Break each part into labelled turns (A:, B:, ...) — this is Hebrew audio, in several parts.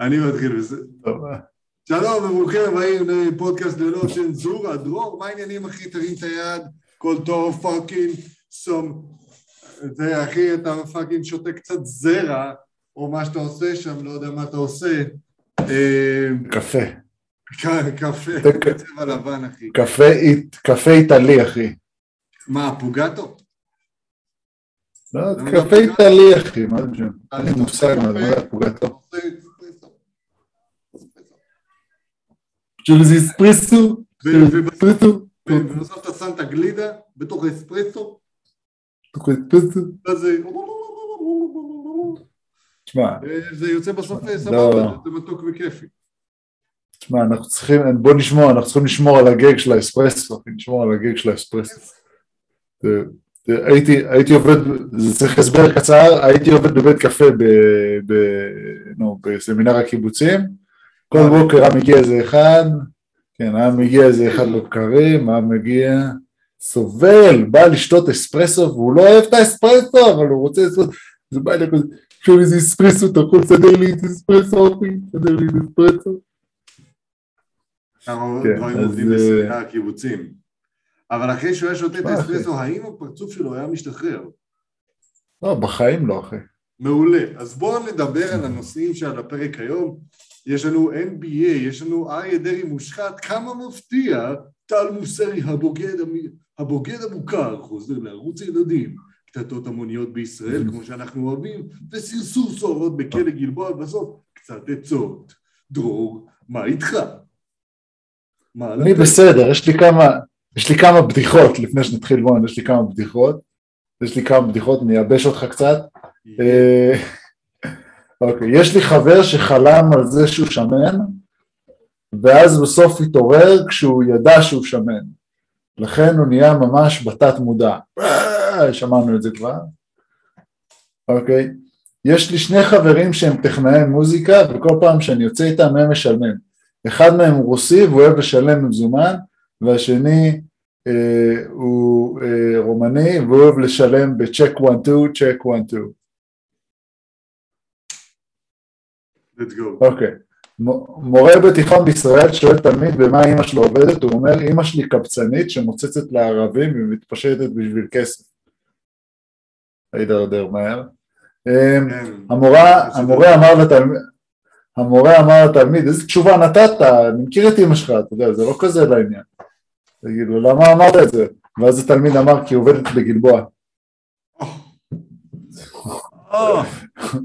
A: אני מתחיל בזה. שלום וברוכים הבאים לפודקאסט ללא צנזורה. דרור, מה העניינים אחי? תרים את היד, כל טוב, fucking awesome. זה אחי, אתה fucking שותה קצת זרע, או מה שאתה עושה שם, לא יודע מה אתה עושה. אה,
B: קפה.
A: קפה, צבע לבן אחי.
B: קפה איטלי אחי.
A: מה, אפוגטו?
B: לא, קפה איטלי אחי, מה זה משנה? אין לי מושג מה זה פוגטו. שזה אספרסו, אספרסו.
A: ובסוף אתה שם את הגלידה בתוך האספרסו.
B: בתוך האספרסו. תשמע.
A: זה יוצא בסוף סבבה, זה מתוק וכיפי.
B: תשמע, אנחנו צריכים, בוא נשמור, אנחנו צריכים לשמור על הגג של האספרסו, נשמור על הגג של האספרסו. הייתי, הייתי עובד, זה צריך הסבר קצר, הייתי עובד בבית קפה ב, ב, נו, בסמינר הקיבוצים, כל בוקר היה מגיע איזה אחד, כן, היה מגיע איזה אחד לבקרים, היה מגיע, סובל, בא לשתות אספרסו, והוא לא אוהב את האספרסו, אבל הוא רוצה אספרסו, זה בא אליי כזה, עכשיו איזה אספרסו, אתה יכול לסדר לי את אספרסו, אחי, תסדר לי את אספרסו.
A: כמה
B: כן,
A: דברים
B: אז,
A: עובדים
B: אה,
A: הקיבוצים. אבל אחרי שהוא היה שותה את האספרסו, האם הפרצוף שלו היה משתחרר?
B: לא, בחיים לא, אחי.
A: מעולה. אז בואו נדבר על הנושאים שעל הפרק היום. יש לנו NBA, יש לנו אריה דרעי מושחת, כמה מפתיע, טל מוסרי הבוגד, הבוגד המוכר, חוזר לערוץ ילדים, קטטות המוניות בישראל, כמו שאנחנו אוהבים, וסרסור סוהרות בכלא גלבוע, ובסוף קצת עצות. דרור, מה איתך? מה
B: אני
A: לתת?
B: בסדר, יש לי כמה, יש לי כמה בדיחות, לפני שנתחיל בואו, יש לי כמה בדיחות. יש לי כמה בדיחות, אני אייבש אותך קצת. אה, אוקיי, יש לי חבר שחלם על זה שהוא שמן, ואז בסוף התעורר כשהוא ידע שהוא שמן. לכן הוא נהיה ממש בתת מודע. אה, שמענו את זה כבר. אוקיי. יש לי שני חברים שהם טכנאי מוזיקה, וכל פעם שאני יוצא איתם הם משלמים. אחד מהם הוא רוסי והוא אוהב לשלם מזומן, והשני אה, הוא אה, רומני והוא אוהב לשלם בצ'ק 1-2, צ'ק 1-2.
A: Let's go.
B: אוקיי. מורה בתיכון בישראל שואל תמיד במה אימא שלו עובדת, הוא אומר אימא שלי קבצנית שמוצצת לערבים ומתפשטת בשביל כסף. הידרדר מהר. אמ,
A: כן.
B: המורה, המורה אמר לתלמיד, המורה אמר לתלמיד, איזה תשובה נתת? אני מכיר את אמא שלך, אתה יודע, זה לא כזה לעניין. תגיד לו, למה אמרת את זה? ואז התלמיד אמר, כי היא עובדת בגלבוע.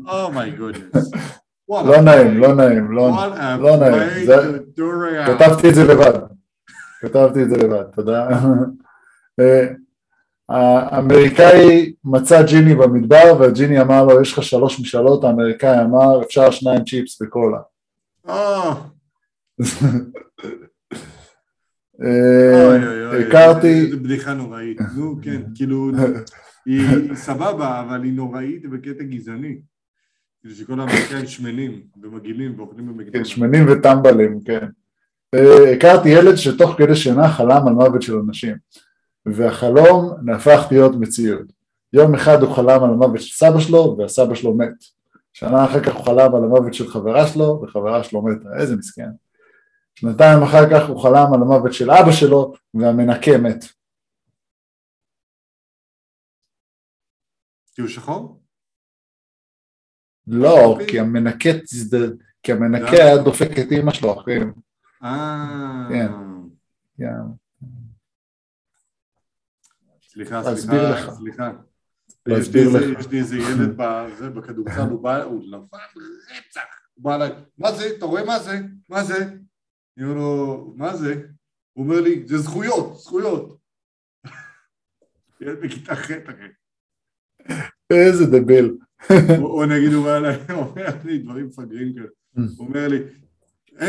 A: אומי גודנס.
B: לא נעים, לא נעים, לא לא נעים. זה- כתבתי את זה לבד. כתבתי את זה לבד, תודה. אה, האמריקאי מצא ג'יני במדבר והג'יני אמר לו יש לך שלוש משאלות, האמריקאי אמר אפשר שניים צ'יפס וקולה. אה, הכרתי,
A: איזה בדיחה נוראית. נו, כן, כאילו, היא סבבה, אבל היא נוראית בקטע גזעני. כאילו שכל האמריקאים שמנים ומגעילים ואוכלים
B: כן,
A: במקדונלדס.
B: שמנים וטמבלים, כן. אה, הכרתי ילד שתוך כדי שינה חלם על מוות של אנשים, והחלום נהפך להיות מציאות. יום אחד הוא חלם על המוות של סבא שלו, והסבא שלו מת. שנה אחר כך הוא חלם על המוות של חברה שלו, וחברה שלו מתה. איזה מסכן. שנתיים אחר כך הוא חלם על המוות של אבא שלו, והמנקה מת.
A: כי הוא שחור?
B: לא, כי המנקה, כי המנקה היה דופק את אימא שלו, אחי.
A: אה...
B: כן.
A: סליחה, סליחה. סליחה.
B: להסביר
A: איזה-
B: לך.
A: יש לי איזה ילד בזה, בכדורסל, הוא בא, הוא לבן רצח. הוא בא אליי, מה זה? אתה רואה מה זה? מה זה? אני אומר לו, מה זה? הוא אומר לי, זה זכויות, זכויות. ילד בכיתה ח' אחי.
B: איזה דביל.
A: או נגיד הוא אומר לי דברים מפגרים כאלה. הוא אומר לי,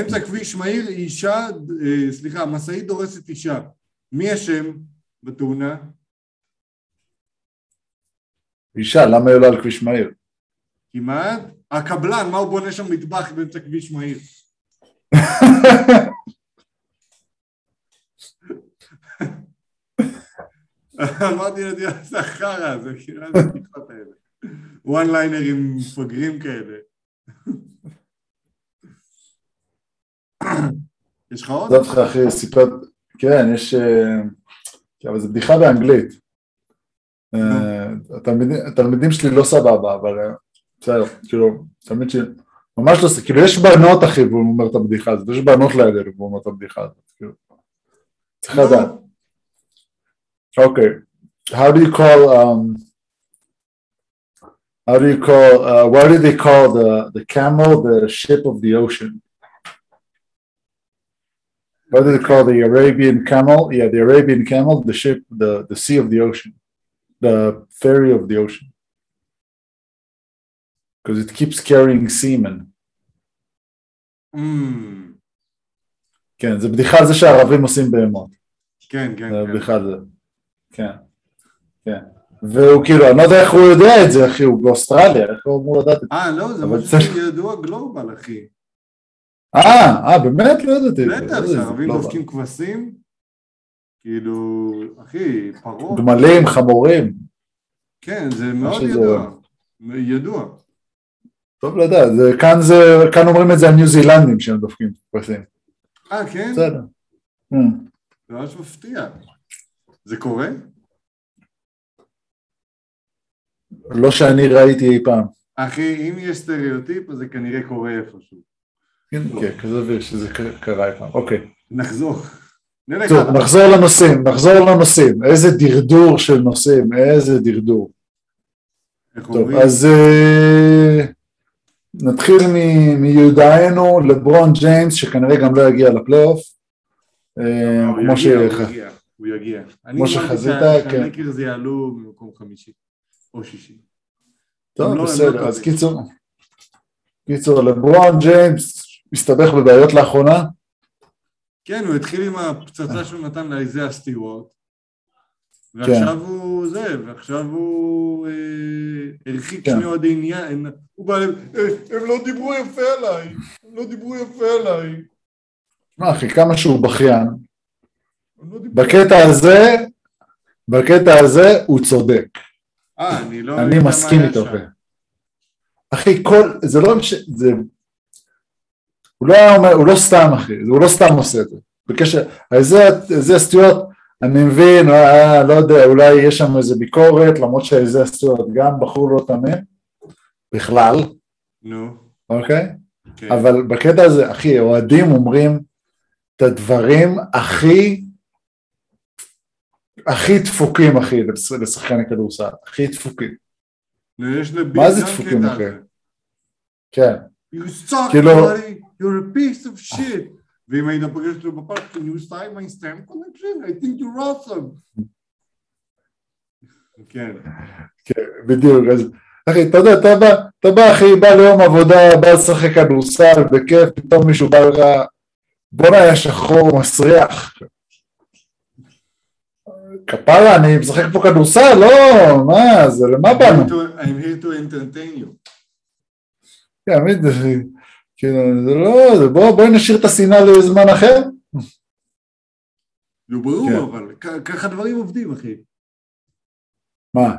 A: אמצע כביש מהיר, אישה, אה, סליחה, משאית דורסת אישה. מי אשם בתאונה?
B: אישה, למה היא עולה על כביש מהיר?
A: כמעט. הקבלן, מה הוא בונה שם מטבח באמצע כביש מהיר? אמרתי לו, תראה, איזה חרא זה, כאילו, בדיחות האלה. וואן ליינרים מפגרים כאלה. יש לך עוד?
B: זאת לך אחי, סיפרת, כן, יש, אה, כן, אבל זו בדיחה באנגלית. אה, התלמידים- התלמידים שלי לא סבבה, אבל אה, בסדר, כאילו, תלמיד שלי, ממש לא, ס- כאילו יש בנות אחי, והוא אומר את הבדיחה הזאת, יש בנות לידינו, והוא אומר את הבדיחה הזאת, כאילו, צריך לדעת. אוקיי, how do you call, um, how do you call, uh, why do they call the, the camel the ship of the ocean? What do they call the Arabian camel? Yeah, the Arabian camel, the ship, the, the sea of the ocean, the ferry of the ocean. Because it keeps carrying seamen.
A: אמ,
B: כן, זה בדיחה על זה שהערבים עושים בהמות.
A: כן, כן,
B: זה
A: כן.
B: בדיחה על זה. כן, כן. והוא כאילו, אני לא יודע איך הוא יודע את זה, אחי, הוא באוסטרליה, איך הוא אמור לדעת את זה?
A: אה, לא, זה משהו שידוע גלובל, אחי.
B: אה, אה, באמת? לא ידעתי.
A: בטח,
B: לא לא-
A: דופקים כבשים, כאילו, אחי, פרות.
B: גמלים, חמורים,
A: כן, זה מאוד ידוע. ידוע.
B: טוב לדעת, כאן זה, כאן אומרים את זה על ניו זילנדים שהם דופקים כבשים.
A: אה, כן?
B: בסדר.
A: זה ממש מפתיע. זה קורה?
B: לא שאני ראיתי אי פעם.
A: אחי, אם יש סטריאוטיפ, אז זה כנראה קורה איפשהו.
B: כן, כן, כזה שזה ק- קרה אי פעם. אוקיי.
A: נחזור.
B: טוב. נחזור לנושאים, נחזור לנושאים. איזה דרדור של נושאים, איזה דרדור. טוב? אז אה, נתחיל מיודענו לברון ג'יימס, שכנראה גם לא יגיע לפלייאוף. אה,
A: הוא. יגיע, הוא יגיע. אני
B: כמו
A: אמרתי
B: שחזית, כן.
A: שהלקרס יעלו במקום חמישי, או שישי.
B: טוב,
A: לא- לא
B: בסדר, אז
A: טובים.
B: קיצור, קיצור, לברון ג'יימס מסתבך בבעיות לאחרונה.
A: כן, הוא התחיל עם הפצצה שהוא נתן לאיזאה סטיוארט, ועכשיו הוא זה, ועכשיו הוא אה, הרחיק
B: כן.
A: שני אוהדי עניין, הוא בא אליהם, "אה, הם לא דיברו יפה עליי, הם לא דיברו יפה עליי.
B: מה אחי, כמה שהוא בכיין.
A: לא
B: בקטע הזה, בקטע הזה הוא צודק.
A: אה, אני לא...
B: אני מסכים איתו. אחי. כל, זה לא. זה... הוא לא היה אומר, הוא לא סתם אחי, הוא לא סתם עושה את זה. בקשר, זה, זה סטיוארט, אני מבין, אה, לא יודע, אולי יש שם איזה ביקורת, למרות שזה סטיוארט גם בחור לא תמים, בכלל,
A: נו,
B: אוקיי?
A: כן.
B: אבל בקטע הזה, אחי, אוהדים אומרים את הדברים הכי, הכי דפוקים, אחי, לש- לשחקני כדורסל, הכי דפוקים, מה זה דפוקים, אחי? כן.
A: You suck,
B: כאילו-
A: you're a piece of shit. ואם היית פוגש אותו בפארק, can you sign my stamp collection? I think you're awesome. כן,
B: כן, בדיוק, אז אחי, אתה יודע, אתה בא, אתה בא, אחי, בא ליום עבודה, בא לשחק כדורסל, בכיף, פתאום מישהו בא לך, בואנה, היה שחור מסריח. כפרה, אני משחק פה כדורסל, לא, מה, זה, למה באנו?
A: I'm here to entertain you.
B: כן, זה- כאילו, זה לא, זה בוא, בואי נשאיר את השנאה לזמן אחר.
A: נו, ברור,
B: כן.
A: אבל ככה דברים עובדים, אחי.
B: מה?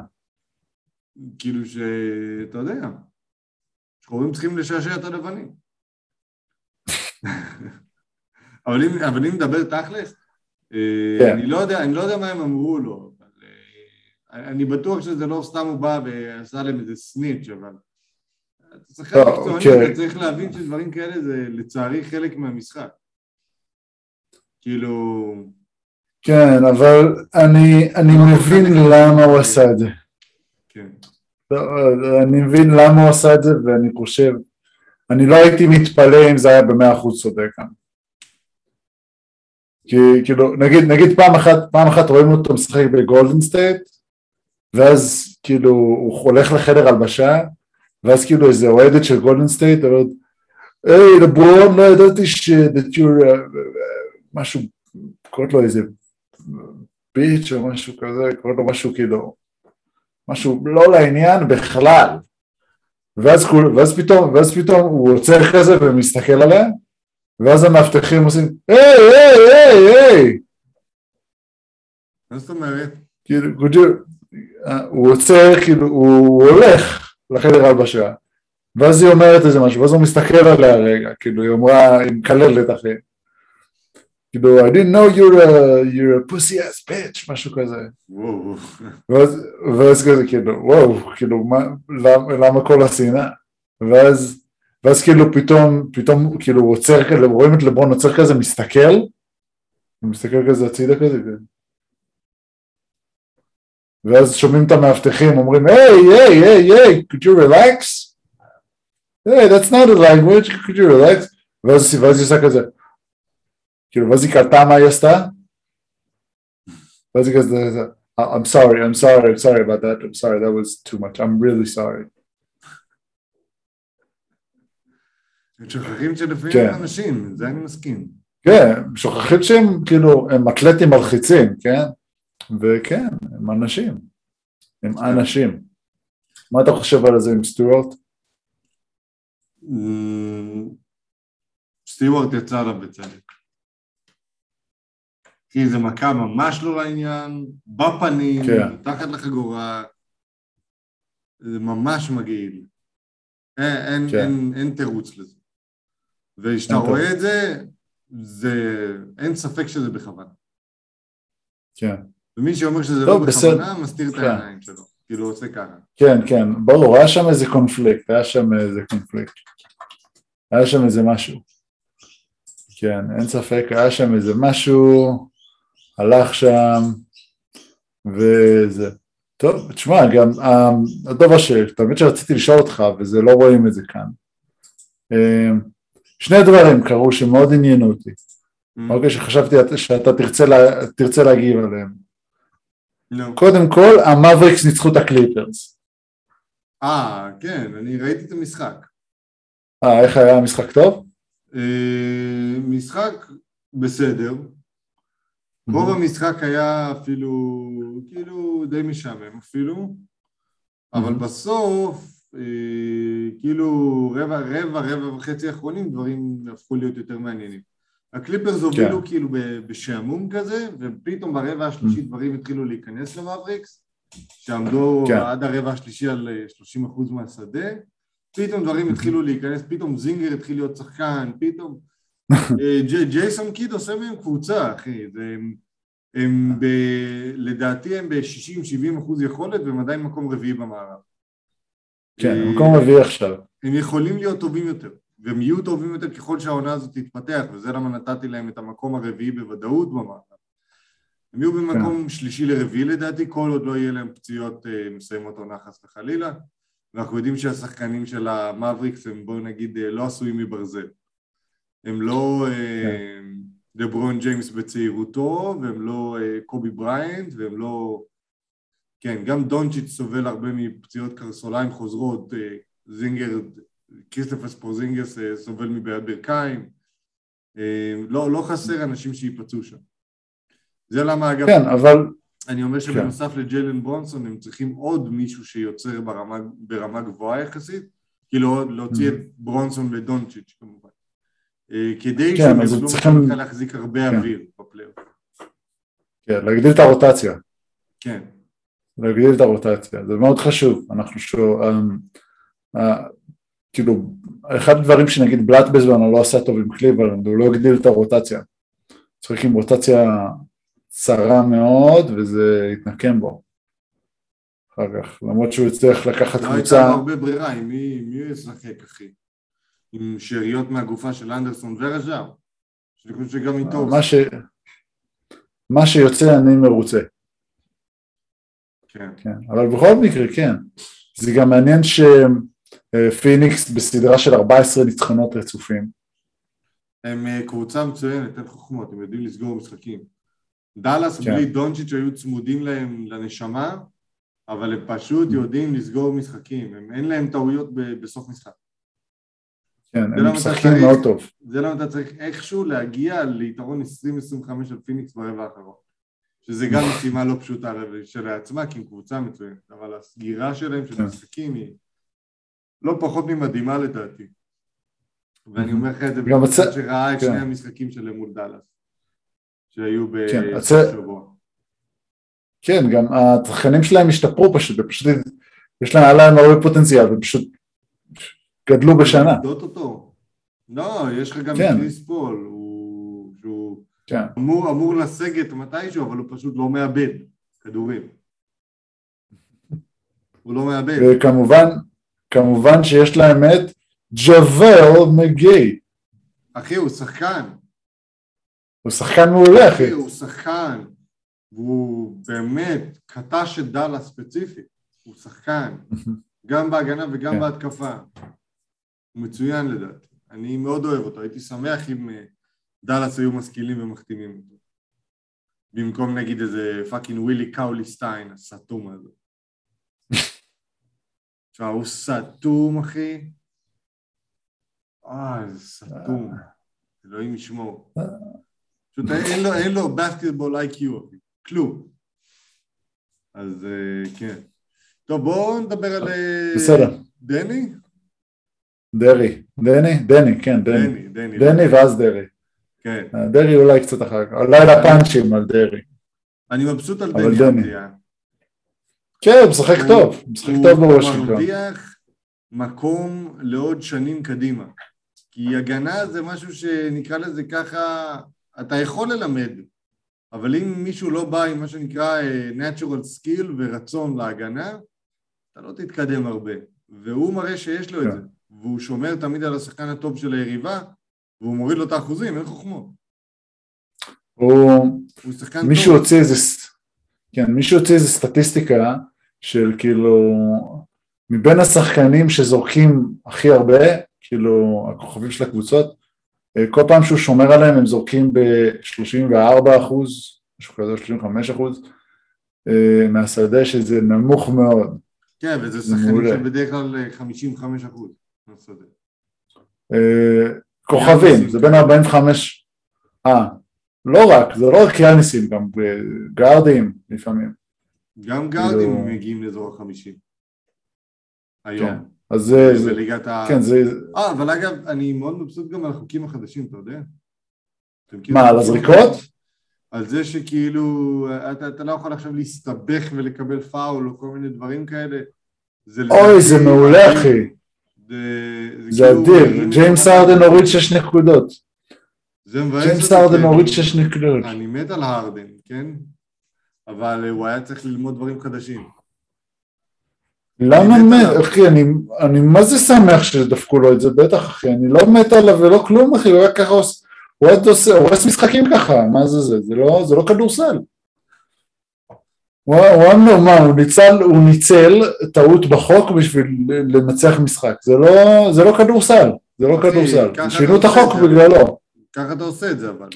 A: כאילו שאתה יודע, שחורים צריכים לשעשע את הלבנים. אבל אם, אבל אם נדבר תכלס,
B: כן.
A: אני לא יודע, אני לא יודע מה הם אמרו לו, אבל אה, אני בטוח שזה לא סתם הוא בא ועשה להם איזה סניץ', אבל אתה
B: לא,
A: מקצועני,
B: אוקיי.
A: אתה צריך להבין שדברים כאלה זה לצערי חלק מהמשחק. כאילו,
B: כן, אבל אני, אני מבין למה הוא עשה את זה.
A: כן,
B: לא, אני מבין למה הוא עשה את זה, ואני חושב, אני לא הייתי מתפלא אם זה היה במאה אחוז צודק כאן. כי כאילו, נגיד, נגיד פעם אחת, פעם אחת רואים אותו משחק בגולדן סטייט, ואז כאילו הוא הולך לחדר הלבשה, ואז כאילו איזה אוהדת של גולדן סטייט אומרת, היי לברון, לא ידעתי ש... משהו, קוראת לו איזה ביץ' או משהו כזה, קוראת לו משהו כאילו, משהו לא לעניין בכלל. ואז, ואז פתאום, ואז פתאום הוא עוצר כזה ומסתכל עליה, ואז המאבטחים עושים, היי, היי, היי, היי,
A: מה זאת אומרת?
B: כאילו, אה, הוא עוצר, כאילו, הוא הולך לחדר הלבשה, ואז היא אומרת איזה משהו, ואז הוא מסתכל עליה רגע, כאילו היא אמרה, היא מקללת אחי. כאילו, I didn't know you're a, you're a pussy ass bitch, משהו כזה. ואז, ואז כזה כאילו, וואו, כאילו, מה, למה, למה כל השנאה? ואז, ואז כאילו פתאום, פתאום כאילו עוצר כזה, רואים את לברון עוצר כזה, מסתכל, מסתכל כזה הצידה כזה, כזה. ואז שומעים את המאבטחים, אומרים, היי, היי, היי, היי, could you relax? היי, that's not a language, could you relax? ואז, ואז היא עושה כזה, כאילו, ואז היא קלטה מה היא עשתה, ואז היא כזה, I'm sorry, I'm sorry, I'm sorry about that, I'm sorry, that was too much, I'm really sorry.
A: הם שוכחים שלפעמים
B: כן.
A: אנשים, זה אני מסכים.
B: כן, שוכחים שהם כאילו, הם אתלטים מלחיצים, כן? וכן, הם אנשים. הם אנשים. מה אתה חושב על זה עם סטוארט?
A: אמ, סטיוארט יצא עליו בצדק. כי זה מכה ממש לא לעניין, בפנים,
B: כן.
A: מתחת לחגורה, זה ממש מגעיל. אין, אין,
B: כן.
A: אין, אין תירוץ לזה. וכשאתה
B: אין
A: רואה את זה, זה, אין ספק שזה בכוונה.
B: כן.
A: ומי שאומר שזה
B: טוב,
A: לא
B: בסדר.
A: בכוונה, מסתיר את
B: כן.
A: העיניים שלו. כאילו עושה ככה.
B: כן, כן, ברור, היה שם איזה קונפליקט, היה שם איזה קונפליקט. היה שם איזה משהו. כן, אין ספק, היה שם איזה משהו, הלך שם, וזה. טוב, תשמע, גם אה, הדבר שתמיד שרציתי לשאול אותך, וזה לא רואים את זה כאן. שני דברים קרו שמאוד עניינו אותי, אוקיי, שחשבתי שאתה תרצה, לה, תרצה להגיב עליהם.
A: נו.
B: קודם כל, המאבריקס ניצחו את הקליפרס.
A: אה, כן, אני ראיתי את המשחק.
B: אה, איך היה המשחק טוב?
A: אה, משחק בסדר. רוב המשחק היה אפילו, כאילו די משעמם אפילו, אבל
B: Mhm.
A: בסוף, כאילו רבע, רבע, רבע וחצי האחרונים דברים הפכו להיות יותר מעניינים. הקליפרס הובילו כאילו ב- בשעמום כזה, ופתאום ברבע השלישי דברים התחילו להיכנס למאבריקס, שעמדו
B: כן.
A: עד הרבע השלישי על אה, 30% מהשדה, פתאום דברים התחילו להיכנס, פתאום זינגר התחיל להיות שחקן, פתאום אה, ג'י- ג'ייסון קיד עושה מהם קבוצה, אחי, זה, הם, הם ב, לדעתי הם ב-60-70 אחוז יכולת והם עדיין מקום רביעי במערב.
B: כן,
A: אה,
B: מקום רביעי עכשיו.
A: הם יכולים להיות טובים יותר, והם יהיו טובים יותר ככל שהעונה הזאת תתפתח, וזה למה נתתי להם את המקום הרביעי בוודאות במערב. הם יהיו במקום שלישי לרביעי לדעתי, כל עוד לא יהיה להם פציעות אה, מסיימות עונה חס וחלילה, ואנחנו יודעים שהשחקנים של המאבריקס הם בואו נגיד אה, לא עשויים מברזל. הם לא אה, לברון ג'יימס בצעירותו, והם לא אה, קובי בריינט, והם לא... כן, גם דונצ'יץ' סובל הרבה מפציעות קרסוליים חוזרות, אה, זינגר, כריסטופס פורזינגס אה, סובל מבעיית ברכיים, אה, לא, לא חסר אנשים שייפצעו שם. זה למה אגב,
B: כן, אבל
A: אני אומר שבנוסף לג'יילן ברונסון הם צריכים עוד מישהו שיוצר ברמה, ברמה גבוהה יחסית, כאילו להוציא את ברונסון ודונצ'יץ' כמובן. כדי
B: כן,
A: שהם יוכלו
B: צריכים-
A: להחזיק הרבה
B: כן.
A: אוויר בפלייאוף.
B: כן, להגדיל את הרוטציה.
A: כן,
B: להגדיל את הרוטציה, זה מאוד חשוב, אנחנו שו... אמ, כאילו, אחד הדברים שנגיד בלאט בזמנו לא עשה טוב עם קליבלנד, הוא לא הגדיל את הרוטציה. צריך עם רוטציה צרה מאוד וזה התנקם בו. אחר כך, למרות שהוא הצליח לקחת
A: לא הייתה
B: קבוצה,
A: לו הרבה ברירה, עם מי הוא ישחק אחי? עם שאריות מהגופה של אנדרסון ורג'אר? שאני חושב שגם איתו הוא
B: מה, ש... מה שיוצא אני מרוצה,
A: כן.
B: כן, אבל בכל מקרה כן, זה גם מעניין שפיניקס בסדרה של 14 ניצחונות רצופים,
A: הם אה, קבוצה מצוינת, אין חוכמות, הם יודעים לסגור משחקים. דאלאס
B: כן.
A: בלי דונצ'יץ' היו צמודים להם לנשמה, אבל הם פשוט
B: Mm.
A: יודעים לסגור משחקים, הם, אין להם טעויות ב- בסוף משחק.
B: כן, הם
A: אתה
B: משחקים מאוד טוב,
A: זה למה אתה צריך איכשהו להגיע ליתרון 20-25 של פיניקס ברבע האחרון. שזה גם משימה לא פשוטה שלעצמה, כי הם קבוצה מצוינת, אבל הסגירה שלהם של
B: כן.
A: משחקים היא לא פחות ממדהימה לדעתי. ואני אומר לך את זה אחד שראה את
B: כן.
A: שני המשחקים שלהם מול דאלאס, שהיו
B: כן,
A: בסוף
B: הצ-
A: שבוע.
B: כן, גם השחקנים שלהם השתפרו פשוט, ופשוט יש להם, היה להם הרבה פוטנציאל, ופשוט גדלו בשנה.
A: לבדות אותו. לא, יש לך גם
B: כן.
A: את קריס פול,
B: כן.
A: אמור, אמור לסגת מתישהו, אבל הוא פשוט לא מאבד כדורים. הוא לא מאבד.
B: וכמובן, כמובן שיש להם את ג'וול מגיי.
A: אחי, הוא שחקן.
B: הוא שחקן מעולה, אחי.
A: אחי, הוא שחקן. והוא באמת קטש את דאלה ספציפית. הוא שחקן. גם בהגנה וגם
B: כן.
A: בהתקפה. הוא מצוין לדעתי. אני מאוד אוהב אותו. הייתי שמח אם אה, דאלאס היו משכילים ומחתימים אותו. במקום נגיד איזה fucking ווילי קאולי סטיין, הסתום הזה. תשמע, הוא סתום, אחי. אה, איזה סתום. אלוהים ישמור. פשוט אין לו, אין לו בסקטבול איי-קיו, אחי. כלום. אז אה, כן. טוב, בואו נדבר על אה,
B: בסדר.
A: דני?
B: דרעי. דני? דני, כן, דני.
A: דני, דני.
B: דני ואז דרעי.
A: כן.
B: דרעי אולי קצת אחר כך. אולי לפאנצ'ים על דרעי.
A: אני מבסוט על דני. אבדיה.
B: כן, הוא משחק טוב. הוא משחק טוב
A: הוא
B: בוושינגטון.
A: מרוויח מקום לעוד שנים קדימה. כי הגנה זה משהו שנקרא לזה ככה, אתה יכול ללמד, אבל אם מישהו לא בא עם מה שנקרא אה, natural skill ורצון להגנה, אתה לא תתקדם הרבה. והוא מראה שיש לו את
B: כן.
A: זה. והוא שומר תמיד על השחקן הטוב של היריבה, והוא מוריד לו את האחוזים, אין חוכמות. שחקן
B: מישהו. הוציא איזה, כן, מישהו הוציא איזה סטטיסטיקה של כאילו, מבין השחקנים שזורקים הכי הרבה, כאילו הכוכבים של הקבוצות, אה, כל פעם שהוא שומר עליהם הם זורקים ב-34 אחוז, משהו כזה, 35 אחוז, אה, מהשדה שזה נמוך מאוד.
A: כן, וזה
B: זה
A: שחקנים. שבדרך כלל אה, 55 אחוז. מהשדה.
B: כוכבים, זה בין 45, אה, לא רק, זה לא רק יאניסים, גם גארדים לפעמים.
A: גם גארדים
B: כאילו-
A: מגיעים לאזור החמישים. היום.
B: כן. אז זה, זה
A: בליגת ה...
B: כן, זה,
A: אה, אבל אגב, אני מאוד מבסוט גם על החוקים החדשים, אתה יודע?
B: מה, על הזריקות?
A: על זה שכאילו, אתה, אתה לא יכול עכשיו להסתבך ולקבל פאול או כל מיני דברים כאלה. זה
B: אוי, זה מעולה. אחי.
A: זה,
B: זה
A: כאילו-
B: אדיר. ג'יימס ארדן הוריד שש נקודות.
A: זה מבאס
B: ג'יימס ארדן
A: כי
B: הוריד שש נקודות.
A: אני מת על הארדן, כן? אבל אה, הוא היה צריך ללמוד דברים חדשים.
B: למה
A: מת.
B: אחי, אני, אני מה זה שמח שדפקו לו את זה, בטח, אחי. אני לא מת עליו ולא כלום, אחי, הוא רק ככה עושה... הוא רק עושה, משחקים ככה, מה זה זה? זה לא, זה לא כדורסל. הוא אמר, מה, הוא ניצל, הוא ניצל טעות בחוק בשביל לנצח משחק. זה לא, זה לא כדורסל, זה לא כדורסל. שינו את החוק. בגללו.
A: ככה אתה עושה את זה אבל.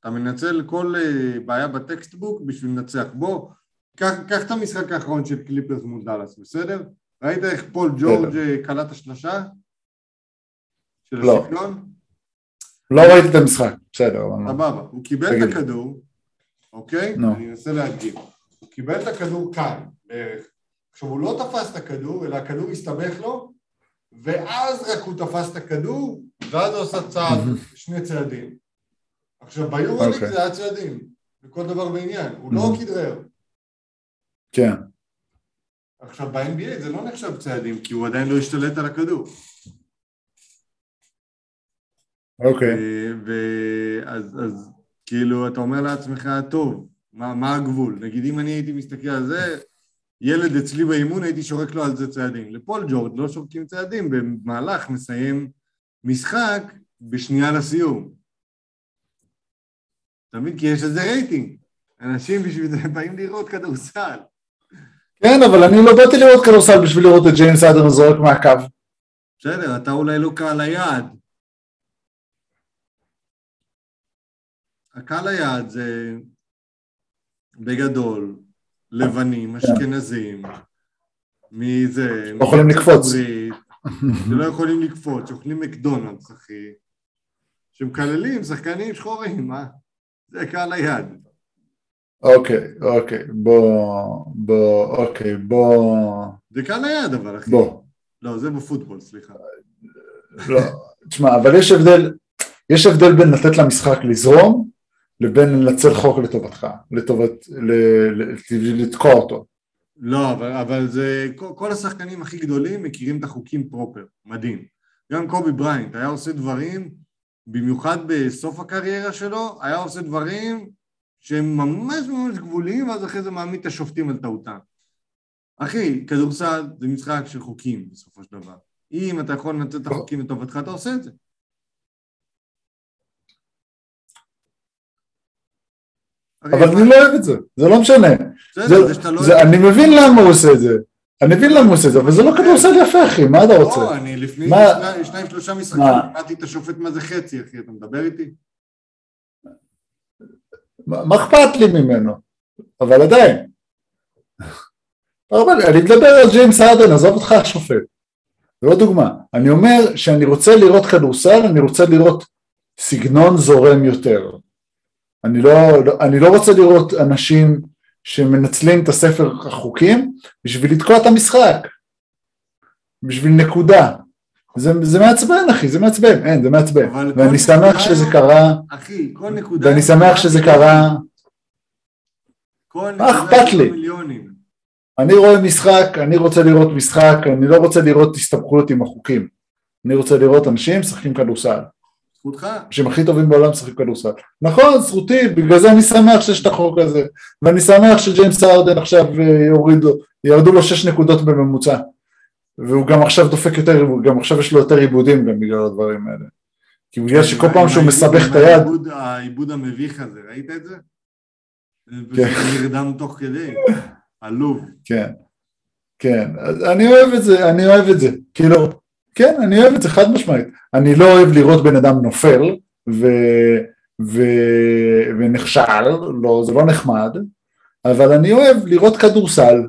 A: אתה מנצל כל אה, בעיה ב textbook בשביל לנצח. בוא, קח, את המשחק האחרון של קליפרס מול דאלאס, בסדר? ראית איך פול ג'ורג' אה, קלע השלושה? של
B: לא.
A: הסגנון?
B: לא ראיתי את המשחק, בסדר.
A: סבבה. הוא קיבל את. הכדור, אוקיי? אני אנסה להדגים. הוא קיבל את הכדור כאן, בערך. עכשיו, הוא לא תפס את הכדור, אלא הכדור הסתבך לו, ואז רק הוא תפס את הכדור, ואז הוא עשה צעד, שני צעדים. עכשיו, ביורוליג
B: אוקיי.
A: זה היה צעדים, לכל דבר בעניין. הוא לא. כדרר.
B: כן,
A: עכשיו, ב-NBA זה לא נחשב צעדים, כי הוא עדיין לא השתלט על הכדור.
B: אוקיי.
A: אה, ואז אז כאילו אתה אומר לעצמך, טוב, מה, מה הגבול? נגיד אם אני הייתי מסתכל על זה, ילד אצלי באימון הייתי שורק לו על זה צעדים. לפול ג'ורג' לא שורקים צעדים, במהלך מסיים משחק בשנייה לסיום. אתה מבין? כי יש לזה רייטינג. אנשים בשביל זה באים לראות כדורסל.
B: כן, אבל אני לא באתי לראות כדורסל בשביל לראות את ג'יימס הארדן זורק מהקו.
A: בסדר, אתה אולי לא קהל היעד. הקהל היעד זה בגדול לבנים, אשכנזים, מזה,
B: לא יכולים
A: מארצות
B: לקפוץ.
A: שלא יכולים לקפוץ, שאוכלים מקדונלדס, אחי, שמקללים שחקנים שחורים, מה? זה קהל היעד.
B: אוקיי, אוקיי, בוא, בוא, אוקיי, בוא,
A: זה קהל היעד אבל, אחי.
B: בוא.
A: לא, זה בפוטבול, סליחה.
B: לא, תשמע, אבל יש הבדל, יש הבדל בין לתת למשחק לזרום, לבין לנצל חוק לטובתך, לטובת, לתקוע אותו.
A: לא, אבל, אבל זה, כל השחקנים הכי גדולים מכירים את החוקים פרופר, מדהים. גם קובי בריינט היה עושה דברים, במיוחד בסוף הקריירה שלו, היה עושה דברים שהם ממש ממש גבוליים, ואז אחרי זה מעמיד את השופטים על טעותם. אחי, כדורסל זה משחק של חוקים בסופו של דבר. אם אתה יכול לנצל את החוקים לטובתך, אתה עושה את זה.
B: אבל אני לא אוהב את זה, זה לא משנה. אני מבין למה הוא עושה את זה. אני מבין למה הוא עושה את זה, אבל זה לא כדורסל יפה, אחי, מה אתה רוצה?
A: לא, אני לפני שניים- שלושה משחקים? אמרתי את השופט מה זה חצי, אחי, אתה מדבר איתי?
B: מה אכפת לי ממנו? אבל עדיין. אני מדבר על ג'יימס ארדן, עזוב אותך השופט. זה לא דוגמה. אני אומר שאני רוצה לראות כדורסל, אני רוצה לראות סגנון זורם יותר. אני לא, אני לא רוצה לראות אנשים שמנצלים את הספר החוקים בשביל לתקוע את המשחק. בשביל נקודה. זה, זה מעצבן אחי, זה מעצבן, אין, זה מעצבן. ואני שמח
A: נקודה-
B: שזה קרה,
A: אחי, כל נקודה...
B: ואני שמח שזה קרה,
A: כל
B: מה אכפת לי?
A: מיליונים.
B: אני רואה משחק, אני רוצה לראות משחק, אני לא רוצה לראות הסתבכות עם החוקים. אני רוצה לראות אנשים משחקים כדורסל.
A: זכותך.
B: אנשים הכי טובים בעולם משחקים כדורסל. נכון, זכותי, בגלל זה אני שמח שיש את החוק הזה. ואני שמח שג'יימס ארדן עכשיו אה, יורידו, ירדו לו שש נקודות בממוצע. והוא גם עכשיו דופק יותר, הוא גם עכשיו יש לו יותר עיבודים גם בגלל הדברים האלה. כי בגלל שכל
A: עם
B: פעם שהוא מסבך את היד,
A: העיבוד- המביך הזה, ראית את זה?
B: כן.
A: נרדם תוך כדי. עלוב.
B: כן, כן, אני אוהב את זה, אני אוהב את זה, כאילו, כן, אני אוהב את זה חד משמעית, אני לא אוהב לראות בן אדם נופל ו, ו, ונכשל, לא, זה לא נחמד, אבל אני אוהב לראות כדורסל.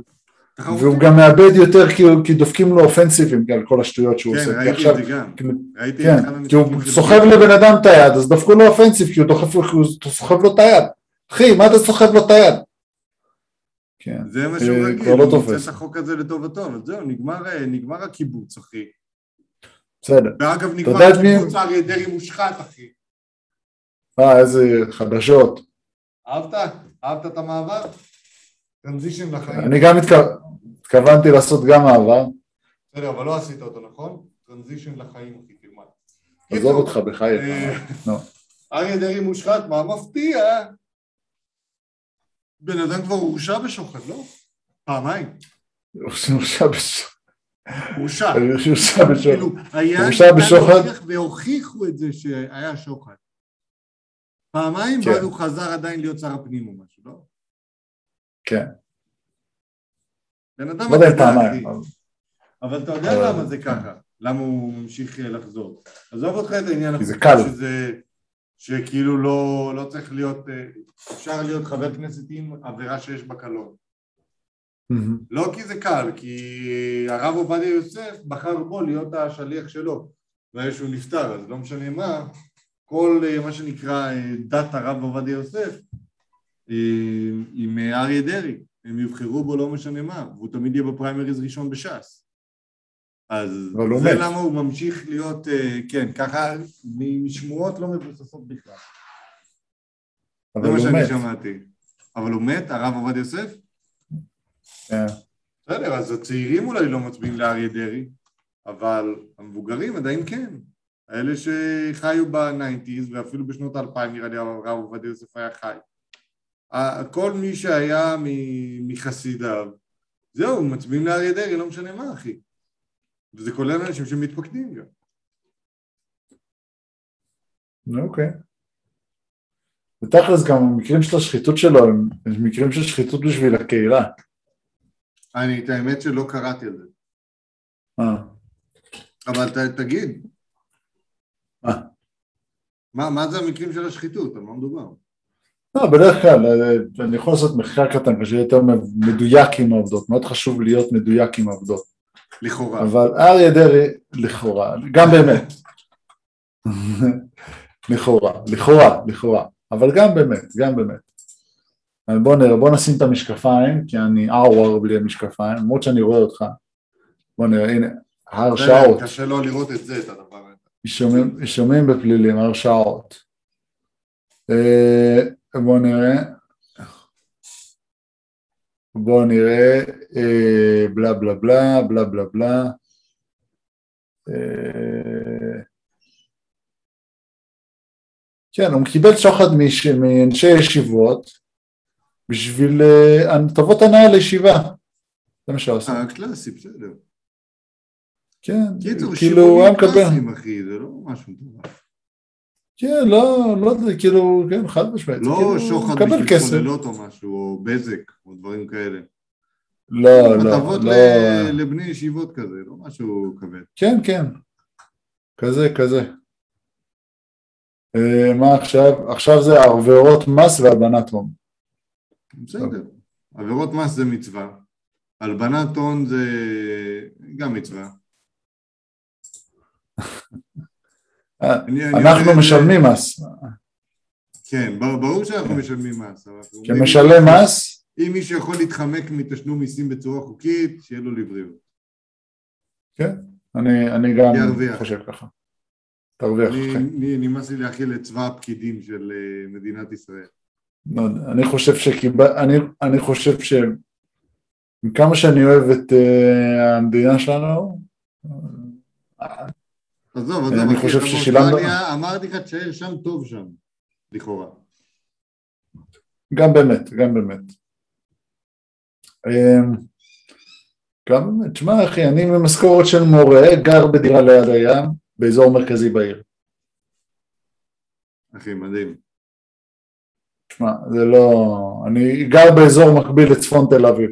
B: והוא גם מאבד יותר כי, דופקים לו אופנסיבים על כל השטויות שהוא
A: כן,
B: עושה, כי
A: ראיתי את זה גם. ראיתי
B: כן,
A: אחד
B: כי הוא סוחב לבן אדם את היד, אז דפקו לו אופנסיב כי הוא דוחף סוחב לו את היד, אחי, מה אתה סוחב לו את היד? כן,
A: זה מה שהוא
B: אה,
A: רגיל,
B: לא
A: הוא. מוצא את החוק הזה לטובתו, אבל זהו, נגמר, אה, נגמר הקיבוץ, אחי.
B: בסדר.
A: ואגב, נגמר הקיבוץ אריה דרעי מושחת, אחי.
B: אה, איזה חדשות.
A: אהבת? אהבת את המעבר? טרנזישן לחיים.
B: אני גם התכו- התכוונתי לעשות גם מעבר,
A: בסדר, אבל לא עשית אותו, נכון? טרנזישן לחיים, אחי, תלמד.
B: עזוב אותך בחייך.
A: אה. אריה דרעי מושחת, מה מפתיע? בן אדם כבר הורשע בשוחד, לא? פעמיים.
B: הורשע בשוחד.
A: הורשע.
B: הורשע בשוחד.
A: כאילו,
B: הורשע בשוחד?
A: והוכיחו את זה שהיה שוחד. פעמיים,
B: כן.
A: ואז הוא חזר עדיין להיות שר הפנים או משהו, לא?
B: כן,
A: בן אדם
B: לא יודע אם פעמיים. אבל-
A: אתה יודע
B: אבל-
A: למה זה ככה, למה הוא ממשיך אה, לחזור. עזוב אותך את העניין
B: כי זה קל.
A: שזה, שכאילו לא, לא צריך להיות, אה, אפשר להיות חבר כנסת עם עבירה שיש בה קלון.
B: מהמם.
A: לא כי זה קל, כי הרב עובדיה יוסף בחר בו להיות השליח שלו, ברגע שהוא נפטר, אז לא משנה מה, כל אה, מה שנקרא אה, דת הרב עובדיה יוסף עם אה, אריה דרעי, הם יבחרו בו לא משנה מה, והוא תמיד יהיה בפריימריז ראשון בש"ס. אז
B: הוא
A: זה
B: מת.
A: למה הוא ממשיך להיות, כן, ככה משמועות לא מבוססות בכלל. זה מה שאני
B: מת.
A: שמעתי. אבל הוא מת, הרב עובדיה יוסף?
B: כן.
A: בסדר, אז הצעירים אולי לא מצביעים לאריה דרעי, אבל המבוגרים עדיין כן. האלה שחיו בניינטיז ואפילו בשנות האלפיים נראה לי הרב עובדיה יוסף היה חי. כל מי שהיה מחסידיו, זהו, מצביעים לאריה דרעי, לא משנה מה, אחי. וזה כולל אנשים שמתפקדים גם.
B: אוקיי. ותכלס גם המקרים של השחיתות שלו הם מקרים של שחיתות בשביל הקהילה.
A: אני, את האמת שלא קראתי על זה.
B: אה,
A: אבל ת, תגיד,
B: מה?
A: מה, מה זה המקרים של השחיתות? על מה מדובר?
B: לא, בדרך כלל אה, אני יכול לעשות מחקר קטן שיהיה יותר מדויק עם העובדות, מאוד חשוב להיות מדויק עם העובדות.
A: לכאורה.
B: אבל אריה דרעי, לכאורה, גם באמת. לכאורה, לכאורה, לכאורה, אבל גם באמת, גם באמת. בוא נראה, בוא נשים את המשקפיים, כי אני אאוור בלי המשקפיים, למרות שאני רואה אותך. בוא נראה, הנה, הרשעות,
A: קשה לא לראות את זה, את הדבר הזה.
B: אישומים בפלילים, הרשעות. אה, בוא נראה. בוא נראה, אה, בלה בלה בלה, בלה בלה בלה. אה, כן, הוא קיבל שוחד מאנשי ישיבות בשביל אה, טובות הנאה לישיבה. זה מה עושה.
A: אה, קלאסי, בסדר.
B: כן, כאילו הוא היה מקבל.
A: אחי, זה לא משהו מטורף.
B: כן, לא, לא, כאילו, כן, חד משמעית.
A: לא
B: כאילו,
A: שוחד בשביל
B: כסף.
A: סוללות או משהו, או בזק, או דברים כאלה.
B: לא, לא,
A: הטבות
B: לא.
A: לבני ישיבות כזה, לא משהו כבד.
B: כן, כן. כזה, כזה. אה, מה עכשיו? עכשיו זה עבירות מס והלבנת הון.
A: בסדר. עבירות מס זה מצווה. הלבנת הון זה גם מצווה.
B: אנחנו משלמים מס.
A: כן, בר- ברור שאנחנו משלמים מס.
B: שמשלם מס,
A: אם מישהו יכול להתחמק מתשלום מיסים בצורה חוקית, שיהיה לו לבריאות.
B: כן, אני, אני גם. חושב ככה. תרוויח.
A: אני- נמאס לי להכיל את צבא הפקידים של אה, מדינת ישראל.
B: לא יודע, אני חושב שקיבל... אני, אני חושב ש... מכמה שאני אוהב את uh, המדינה שלנו, אה,
A: עזוב,
B: אני
A: עזוב, אחי,
B: חושב ששילמנו-
A: אמרתי לך תשאר שם טוב שם, לכאורה.
B: גם באמת, גם באמת. אמ, גם באמת, שמע אחי, אני ממשכורת של מורה, גר בדירה ליד הים, באזור מרכזי בעיר.
A: אחי, מדהים.
B: שמע, זה לא... אני גר באזור מקביל לצפון תל אביב,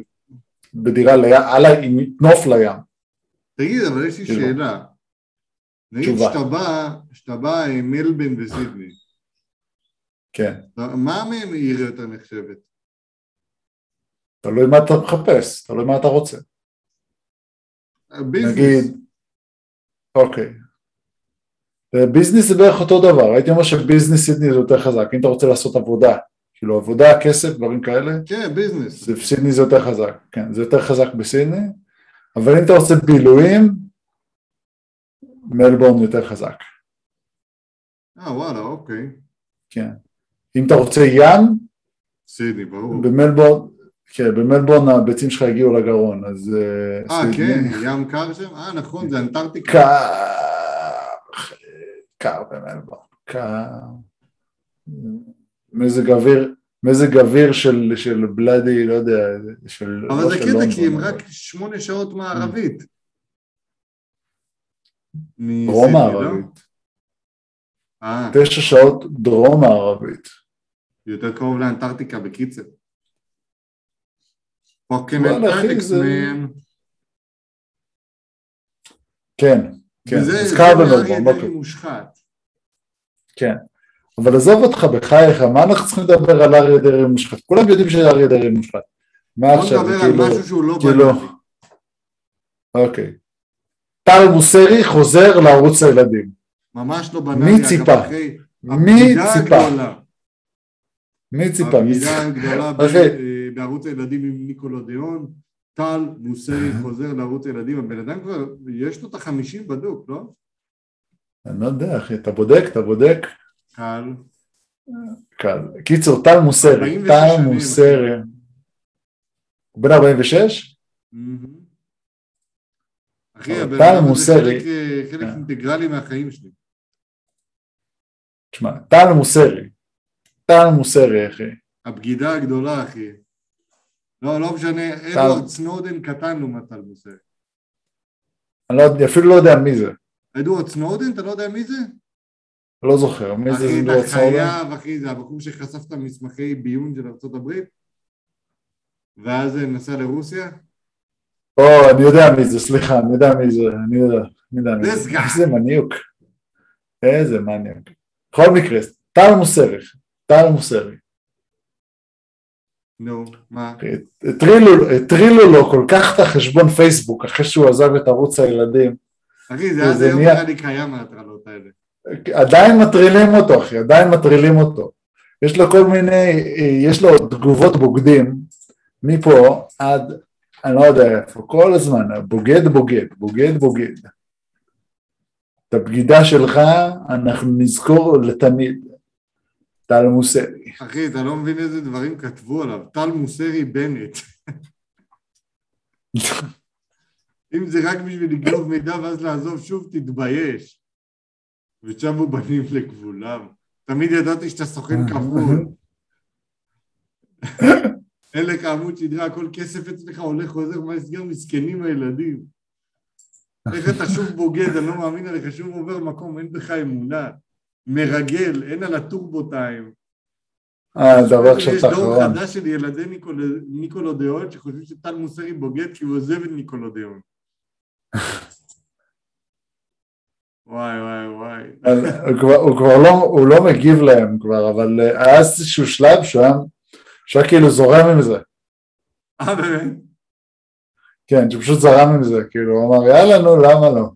B: בדירה ליד, על ה... עם נוף לים.
A: תגיד, אבל יש לי
B: כאילו.
A: שאלה. נגיד. שאתה בא, שאתה בא עם מלבן וסידני,
B: כן.
A: מה מהם עיר יותר נחשבת?
B: תלוי מה אתה מחפש, תלוי מה אתה רוצה.
A: business.
B: נגיד, אוקיי. business זה בערך אותו דבר, הייתי אומר ש business סידני זה יותר חזק, אם אתה רוצה לעשות עבודה, כאילו עבודה, כסף, דברים כאלה,
A: כן, business.
B: זה סידני זה יותר חזק, כן, זה יותר חזק בסידני, אבל אם אתה רוצה בילויים, מלבורן יותר חזק,
A: אה, וואלה, אוקיי.
B: כן. אם אתה רוצה ים,
A: סידני, ברור.
B: במלבורן, כן, במלבורן הביצים שלך הגיעו לגרון, אז אה,
A: אה, כן, ים קר שם? אה, נכון, זה אנטארקטיקה.
B: קר, קר במלבורן, קר. מזג אוויר, מזג אוויר של, של בלאדי, לא יודע, של...
A: אבל זה קטע,
B: לונדון,
A: כי הם רק שמונה שעות מערבית.
B: דרום
A: מסידני, לא?
B: מערבית,
A: אה,
B: תשע שעות דרום מערבית.
A: יותר קרוב לאנטארקטיקה, בקיצר. אנטארקטיקס,
B: זה-
A: מן.
B: כן, כן, במלבורן,
A: דרעי
B: אוקיי,
A: מושחת.
B: כן. אבל עזוב אותך בחייך, מה אנחנו צריכים לדבר על אריה דרעי מושחת? כולם יודעים שאריה דרעי מושחת. מה
A: בוא
B: עכשיו,
A: נדבר
B: זה
A: על
B: כאילו,
A: משהו שהוא לא
B: כאילו-. אוקיי. טל מוסרי חוזר לערוץ הילדים.
A: ממש לא
B: מי
A: בנאלי. אגב,
B: ציפה? מי ציפה? מי ציפה? מי
A: הבגידה? הגדולה
B: אחי.
A: אה, בערוץ הילדים עם ניקולודיאון. טל מוסרי חוזר לערוץ הילדים. הבן אדם כבר, יש לו את החמישים בדוק, לא?
B: אני לא יודע, אחי, אתה בודק, אתה בודק.
A: קל.
B: קל. קיצור, טל מוסרי,
A: 46
B: טל מוסרי. הוא בן 46?
A: מהמם. אחי, הבן אדם
B: מוסרי.
A: חלק, אה,
B: כן.
A: אינטגרלי מהחיים שלי.
B: תשמע, טל מוסרי. טל מוסרי, אחי.
A: הבגידה הגדולה, אחי. לא, לא משנה, אדוארד סנודן קטן לעומת טל מוסרי.
B: לא, אני אפילו לא יודע מי זה.
A: אדוארד סנודן, אתה לא יודע מי זה?
B: לא זוכר. מי זה
A: אחי,
B: זינדור
A: אתה
B: סנודן?
A: חייב, אחי, זה הבחור שחשף את המסמכי ביון של ארה"ב, ואז נסע לרוסיה.
B: או, אני יודע מי זה, סליחה, אני יודע מי זה, אני יודע, אני יודע מי זה. איזה מניוק. איזה מניוק. בכל מקרה, טל מוסרי. טל מוסרי.
A: נו, מה?
B: הטרילו לו כל כך את החשבון פייסבוק אחרי שהוא עזב את ערוץ הילדים.
A: אחי, זה
B: זה
A: היום
B: נהיה-
A: נראה לי קיים ההטרלות האלה.
B: עדיין מטרילים אותו, אחי, עדיין מטרילים אותו. יש לו כל מיני, יש לו תגובות בוגדים, מפה עד, אני לא יודע איפה, כל הזמן, בוגד בוגד, בוגד בוגד. את הבגידה שלך אנחנו נזכור לתמיד. טל מוסרי.
A: אחי, אתה לא מבין איזה דברים כתבו עליו. טל מוסרי בנט. אם זה רק בשביל לגנוב מידע ואז לעזוב שוב, תתבייש. ושבו בנים לגבולם. תמיד ידעתי שאתה סוכן כפול. אין לך עמוד שדרה, הכל כסף אצלך הולך, חוזר, מה נסגר מסכנים הילדים. איך אתה שוב בוגד, אני לא מאמין עליך, שוב עובר מקום, אין בך אמונה. מרגל, אין על הטורבו טיים.
B: אה, דבר עכשיו
A: יש דור. חדש של ילדי ניקול- ניקלודיאון שחושבים שטל מוסרי בוגד כי הוא עוזב את ניקלודיאון. וואי וואי וואי.
B: הוא כבר- הוא כבר לא, הוא לא מגיב להם כבר, אבל אה, היה איזשהו שלב שהוא היה, שהוא היה כאילו זורם עם זה.
A: אה באמת?
B: כן, שהוא פשוט זרם עם זה, כאילו, הוא אמר, יאללה, נו, למה לא?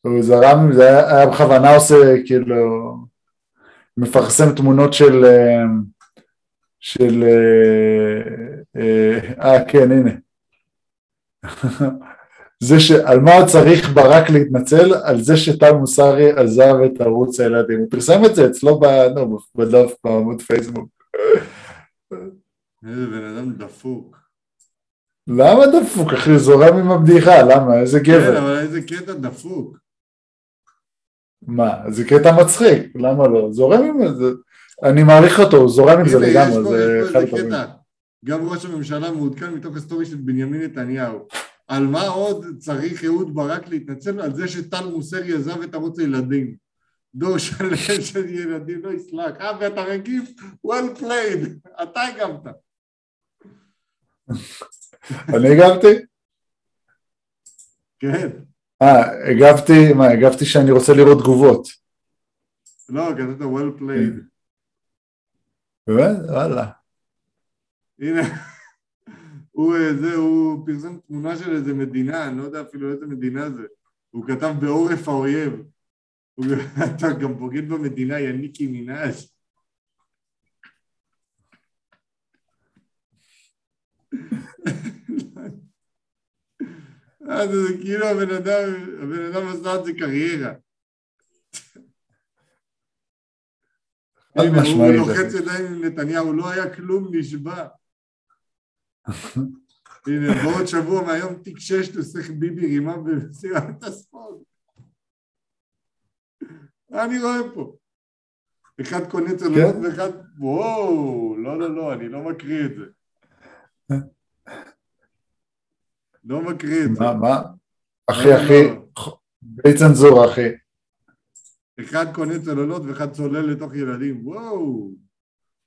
B: הוא זרם עם זה, היה, היה בכוונה עושה, כאילו, מפרסם תמונות של, אה, של, אה, אה, אה, כן, הנה. זה ש... על מה צריך ברק להתנצל? על זה שטל מוסרי עזב את ערוץ הילדים. הוא פרסם את זה אצלו ב... נו, בדף, בעמוד פייסבוק.
A: איזה בן אדם דפוק.
B: למה דפוק, אחי? זורם עם הבדיחה, למה? איזה
A: כן,
B: גבר.
A: אבל איזה קטע דפוק.
B: מה, זה קטע מצחיק, למה לא? זורם עם זה. אני מעריך אותו, הוא זורם עם זה לגמרי, זה אחד.
A: קטע. גם ראש הממשלה מעודכן מתוך הסטורי של בנימין נתניהו. על מה עוד צריך אהוד ברק להתנצל? על זה שטל מוסרי עזב את ערוץ הילדים. דור שלם של ילדים לא יסלח. אה, ואתה רגיל? well played. אתה הגבת.
B: אני הגבתי?
A: כן.
B: אה, הגבתי, מה, הגבתי שאני רוצה לראות תגובות.
A: לא, כתבת well played.
B: באמת? וואלה.
A: הנה, הוא, אה, זה, הוא פרסם תמונה של איזה מדינה, אני לא יודע אפילו איזה מדינה זה. הוא כתב בעורף האויב. הוא אתה גם בוגד במדינה, יא ניקי מנאז'. אז זה כאילו הבן אדם, הבן אדם עשה את זה קריירה. הוא. לוחץ ידיים עם נתניהו, לא היה כלום, נשבע. הנה, בעוד שבוע מהיום תיק 6 תוסך ביבי רימה במסירת הספורט. מה אני רואה פה? אחד קונה צוללות
B: כן.
A: ואחד... וואו, לא, לא, לא, אני לא מקריא את זה. לא מקריא את זה.
B: מה, מה? אחי,
A: לא,
B: אחי,
A: לא.
B: בלי צנזורה, אחי.
A: אחד קונה צוללות ואחד צולל לתוך ילדים. וואו.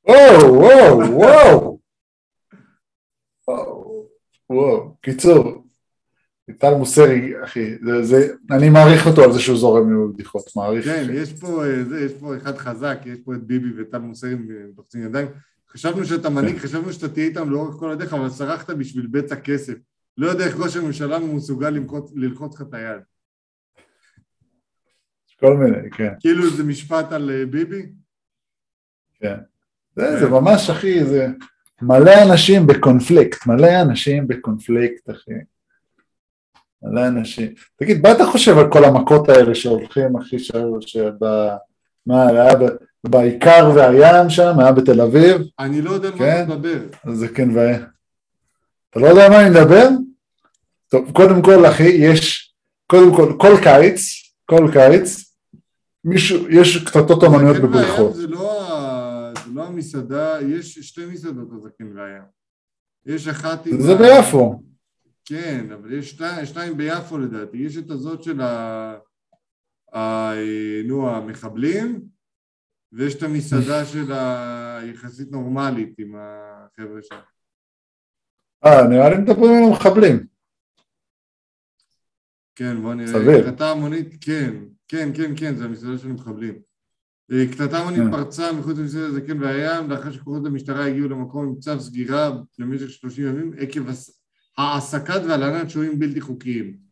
B: וואו, וואו, וואו. וואו. קיצור, טל מוסרי, אחי, זה, זה, אני מעריך אותו על זה שהוא זורם עם בדיחות, מעריך.
A: כן, יש פה, אה, זה, יש פה אחד חזק, יש פה את ביבי וטל מוסרי לוחצים ידיים. חשבנו שאתה מנהיג, חשבנו שאתה תהיה איתם לאורך כל הדרך, אבל סרחת בשביל בצע כסף. לא יודע איך ראש הממשלה מסוגל ללחוץ- לך את היד.
B: כל מיני, כן,
A: כאילו זה משפט על אה, ביבי?
B: כן. זה, זה ממש, אחי, זה מלא אנשים בקונפליקט, מלא אנשים בקונפליקט, אחי. מלא אנשים. תגיד, מה אתה חושב על כל המכות האלה שהולכים, אחי, ש... שב... מה, היה ב... בעיקר והים שם, היה בתל אביב,
A: אני לא יודע על מה
B: כן.
A: אתה מדבר.
B: אז זה כן והיה. אתה לא יודע על מה אני מדבר? טוב, קודם כל, אחי, יש, קודם כל, כל קיץ, כל קיץ, מישהו, יש קטטות אומנויות
A: והים
B: בבריכות.
A: זה לא לא המסעדה, יש שתי מסעדות הזקן והים. יש אחת עם...
B: זה
A: ה-
B: ביפו.
A: כן, אבל יש שתי- שתיים ביפו לדעתי, יש את הזאת של ה... ה... נו, המחבלים, ויש את המסעדה של היחסית נורמלית עם החבר'ה שם.
B: אה, נראה לי מדברים על המחבלים.
A: כן, בוא נראה.
B: סביר.
A: המונית, כן, כן, כן, כן, זה המסעדה של המחבלים. אה, קטטה המונית
B: כן.
A: פרצה מחוץ למסעדת הזקן והים, לאחר שכוחות המשטרה הגיעו למקום עם צו סגירה למשך 30 ימים עקב העסקת והלנת שוהים בלתי חוקיים.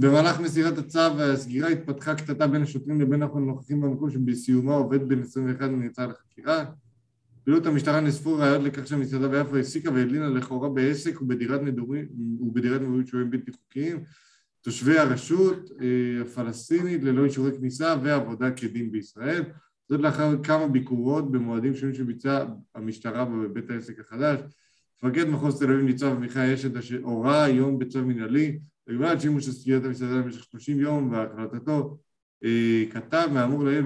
A: במהלך מסירת הצו והסגירה התפתחה קטטה בין השוטרים לבין הנוכחים במקום שבסיומה עובד בן 21 נעצר לחקירה. פעילות המשטרה נאספו ראיות לכך שהמסעדה ביפו העסיקה והדלינה לכאורה בעסק ובדירת מגורים ובדירת מגורים שוהים בלתי חוקיים תושבי הרשות אה, הפלסטינית ללא אישורי כניסה ועבודה כדין בישראל. זאת לאחר כמה ביקורות במועדים שונים שביצעה המשטרה בבית העסק החדש. מפקד מחוז תל אביב ניצב עמיחי אשת אשר הורה היום בצו מנהלי לגבי שימוש סגירת המסעדה במשך 30 יום והחלטתו כתב מהאמור לעיל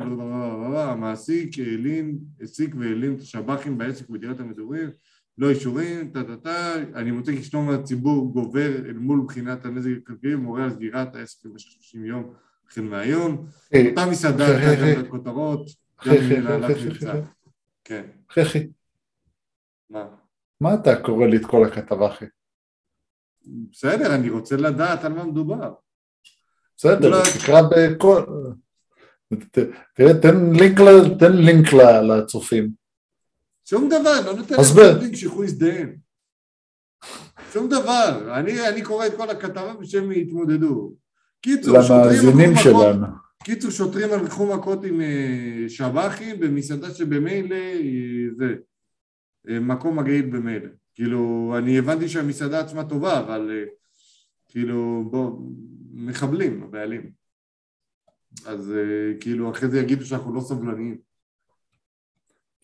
A: המעסיק העלים, העסיק והעלים את השב"חים בעסק ובדירת המדורים לא אישורים, טה טה טה, אני מוצא כי שלום הציבור גובר אל מול בחינת הנזק הכלכלי ומורה על סגירת העסק במשך 30 יום החל מהיום. אותה מסעדה הייתה גם בכותרות, גם מנהלת מבצע. כן.
B: חכי,
A: מה?
B: מה אתה קורא לי את כל הכתבה, אחי?
A: בסדר, אני רוצה לדעת על מה מדובר.
B: בסדר, תקרא בכל... תראה, תן לינק לצופים.
A: שום דבר, לא נותן להם שיוכלו להזדיין. שום דבר. אני, אני קורא את כל הכתבה ושהם יתמודדו. קיצור, שוטרים
B: שלנו.
A: קיצור, שוטרים הלכו מכות עם אה, שב"חים במסעדה שבמילא היא זה, אה, מקום מגעיל במילא. כאילו, אני הבנתי שהמסעדה עצמה טובה, אבל אה, כאילו, בוא, מחבלים, הבעלים. אז אה, כאילו, אחרי זה יגידו שאנחנו לא סבלניים.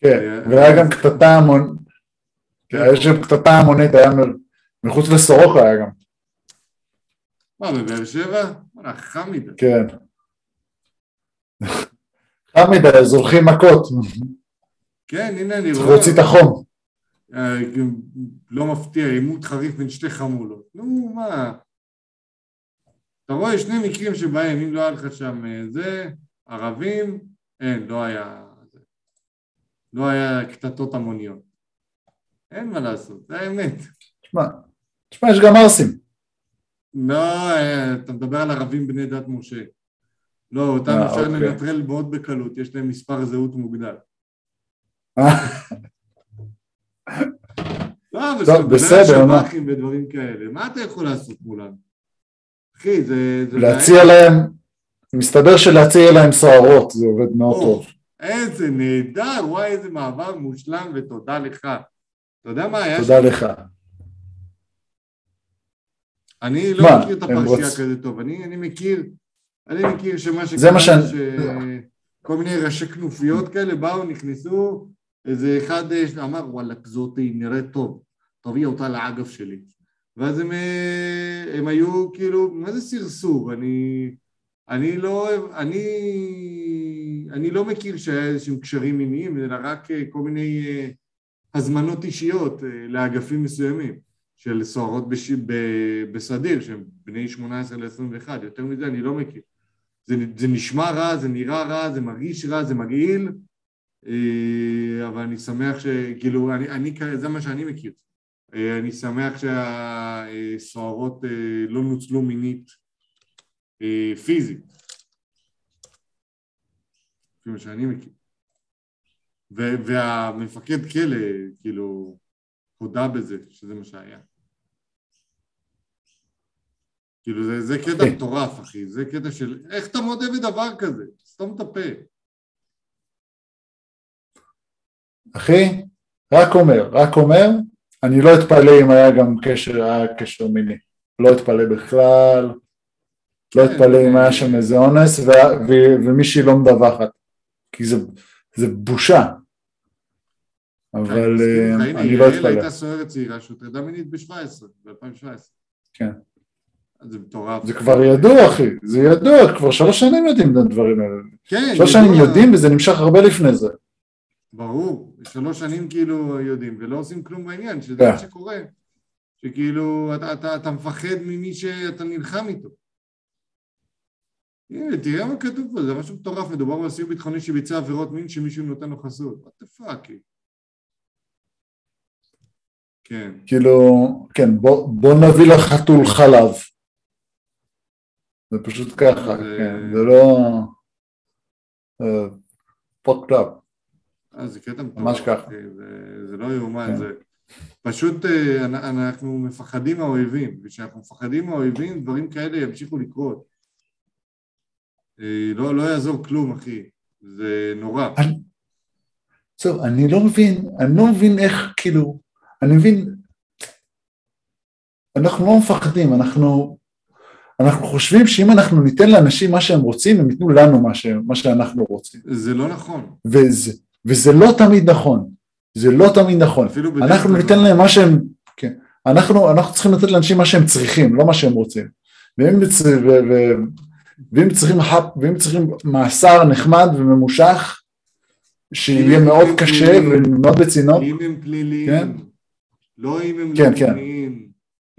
B: כן,
A: אה,
B: והיה גם קטטה המון...
A: כן.
B: יש שם קטטה המונית, היה מחוץ לסורוקה היה גם,
A: מה, בבאר שבע? וואלה, מדי.
B: כן. מדי, זורחים מכות,
A: כן, הנה אני
B: צריך
A: רואה.
B: להוציא את החום.
A: אה, לא מפתיע, עימות חריף בין שתי חמולות. נו, מה? אתה רואה שני מקרים שבהם אם לא היה לך שם אה, זה, ערבים, אין, לא היה... לא היה קטטות המוניות. אין מה לעשות, זה האמת.
B: תשמע, תשמע, יש גם ערסים.
A: לא, אה, אתה מדבר על ערבים בני דת משה. לא, אותם
B: אה,
A: אפשר
B: אוקיי.
A: לנטרל מאוד בקלות, יש להם מספר זהות מוגדל.
B: אה,
A: לא, אבל
B: טוב,
A: מדבר
B: בסדר, מה?
A: שב"חים ודברים כאלה, מה אתה יכול לעשות מולם? אחי, זה... זה
B: להציע להם, מסתבר שלהציע להם סוהרות, זה עובד מאוד
A: או,
B: טוב.
A: איזה נהדר, וואי, איזה מעבר מושלם, ותודה לך. אתה יודע מה היה
B: תודה
A: שם?
B: לך.
A: אני לא
B: מה,
A: מכיר את הפרשייה
B: רוצ-
A: כזה טוב, אני, אני מכיר, אני מכיר שמה
B: זה מה
A: שקרה,
B: שאני-
A: שכל מיני ראשי כנופיות כאלה באו, נכנסו, איזה אחד אה, אמר, וואלכ, זאת היא נראית טוב, תביא אותה לאגף שלי. ואז הם, אה, הם היו כאילו, מה זה סרסור? אני, אני לא, אני, אני לא מכיר שהיה איזשהם קשרים מיניים, אלא רק אה, כל מיני אה, הזמנות אישיות אה, לאגפים מסוימים של סוהרות בש... ב... בסדיר, שהם בני 18 ל-21, יותר מזה אני לא מכיר. זה, זה נשמע רע, זה נראה רע, זה מרגיש רע, זה מגעיל, אבל אני שמח ש... כאילו, אני, אני, זה מה שאני מכיר. אני שמח שהסוהרות לא נוצלו מינית פיזית. לפי מה שאני מכיר. והמפקד כלא, כאילו, הודה בזה, שזה מה שהיה. כאילו, זה, זה קטע
B: אחי.
A: מטורף, אחי. זה קטע של... איך אתה מודה בדבר כזה? סתום את הפה.
B: אחי, רק אומר, רק אומר, אני לא אתפלא אם היה גם קשר, היה קשר מיני. לא אתפלא בכלל, לא אתפלא אם
A: אה,
B: היה שם איזה אונס ומישהי לא מדווחת. כי זה, זה בושה. אבל
A: אני
B: אה.
A: הנה,
B: אני לא
A: יעל
B: אתפלא.
A: הייתה סוהרת צעירה שהוטרדה מינית ב-17, ב-2017.
B: כן.
A: זה מטורף.
B: זה כבר ידוע, אחי, זה ידוע, כבר שלוש שנים יודעים את הדברים האלה.
A: כן,
B: שלוש שנים. יודעים וזה נמשך הרבה לפני זה.
A: ברור, שלוש שנים כאילו יודעים, ולא עושים כלום בעניין, שזה
B: כן.
A: מה שקורה. שכאילו, אתה, אתה, אתה מפחד ממי שאתה נלחם איתו. הנה, תראה מה כתוב פה, זה משהו מטורף, מדובר באסיר ביטחוני שביצע עבירות מין שמישהו נותן לו חסות. what the fuck. כן,
B: כאילו, כן, בוא, בוא נביא לחתול חלב. זה פשוט ככה,
A: זה-
B: כן, זה לא... פוקט אפ.
A: אה, זה קטע מטורף.
B: ממש ככה.
A: זה, זה לא יאומן,
B: כן.
A: זה... פשוט אה, אנ- אנחנו מפחדים מהאויבים, וכשאנחנו מפחדים מהאויבים דברים כאלה ימשיכו לקרות. אה, לא, לא יעזור כלום, אחי. זה נורא.
B: טוב, אני לא מבין, אני לא מבין איך, כאילו, אני מבין, אנחנו לא מפחדים, אנחנו, אנחנו חושבים שאם אנחנו ניתן לאנשים מה שהם רוצים, הם ייתנו לנו מה, ש, מה שאנחנו רוצים.
A: זה לא נכון.
B: וזה, וזה לא תמיד נכון, זה לא תמיד נכון.
A: אפילו בדרך
B: אנחנו
A: כלל
B: ניתן
A: לא.
B: להם מה שהם, כן. אנחנו, אנחנו צריכים לתת לאנשים מה שהם צריכים, לא מה שהם רוצים. ואם, ו, ו, ואם, צריכים, ואם צריכים מאסר נחמד וממושך, שיהיה מאוד קשה ולמנוע בצינוק.
A: אם הם פליליים, כן? לא אם הם
B: כן, כן. לאומניים.
A: כן.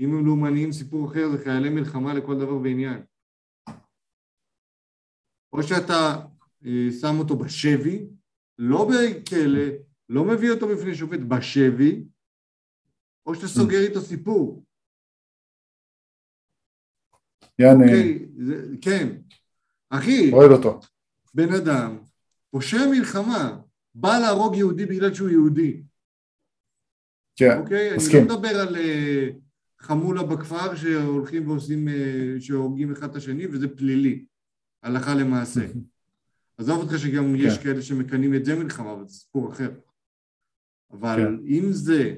A: אם הם לאומניים סיפור אחר, זה חיילי מלחמה לכל דבר ועניין. או שאתה אה, שם אותו בשבי, לא בכלא, לא מביא אותו בפני שופט בשבי, או שאתה סוגר איתו סיפור.
B: יעני... אוקיי,
A: זה, כן. אחי,
B: אוהב אותו.
A: בן אדם, פושע מלחמה, בא להרוג יהודי בגלל שהוא יהודי.
B: כן,
A: אוקיי? מסכים. אני לא מדבר על uh, חמולה בכפר שהולכים ועושים, uh, שהורגים אחד את השני, וזה פלילי, הלכה למעשה. עזוב אותך שגם כן. יש כאלה שמקנאים את זה מלחמה, אבל זה סיפור אחר. אבל כן. אם זה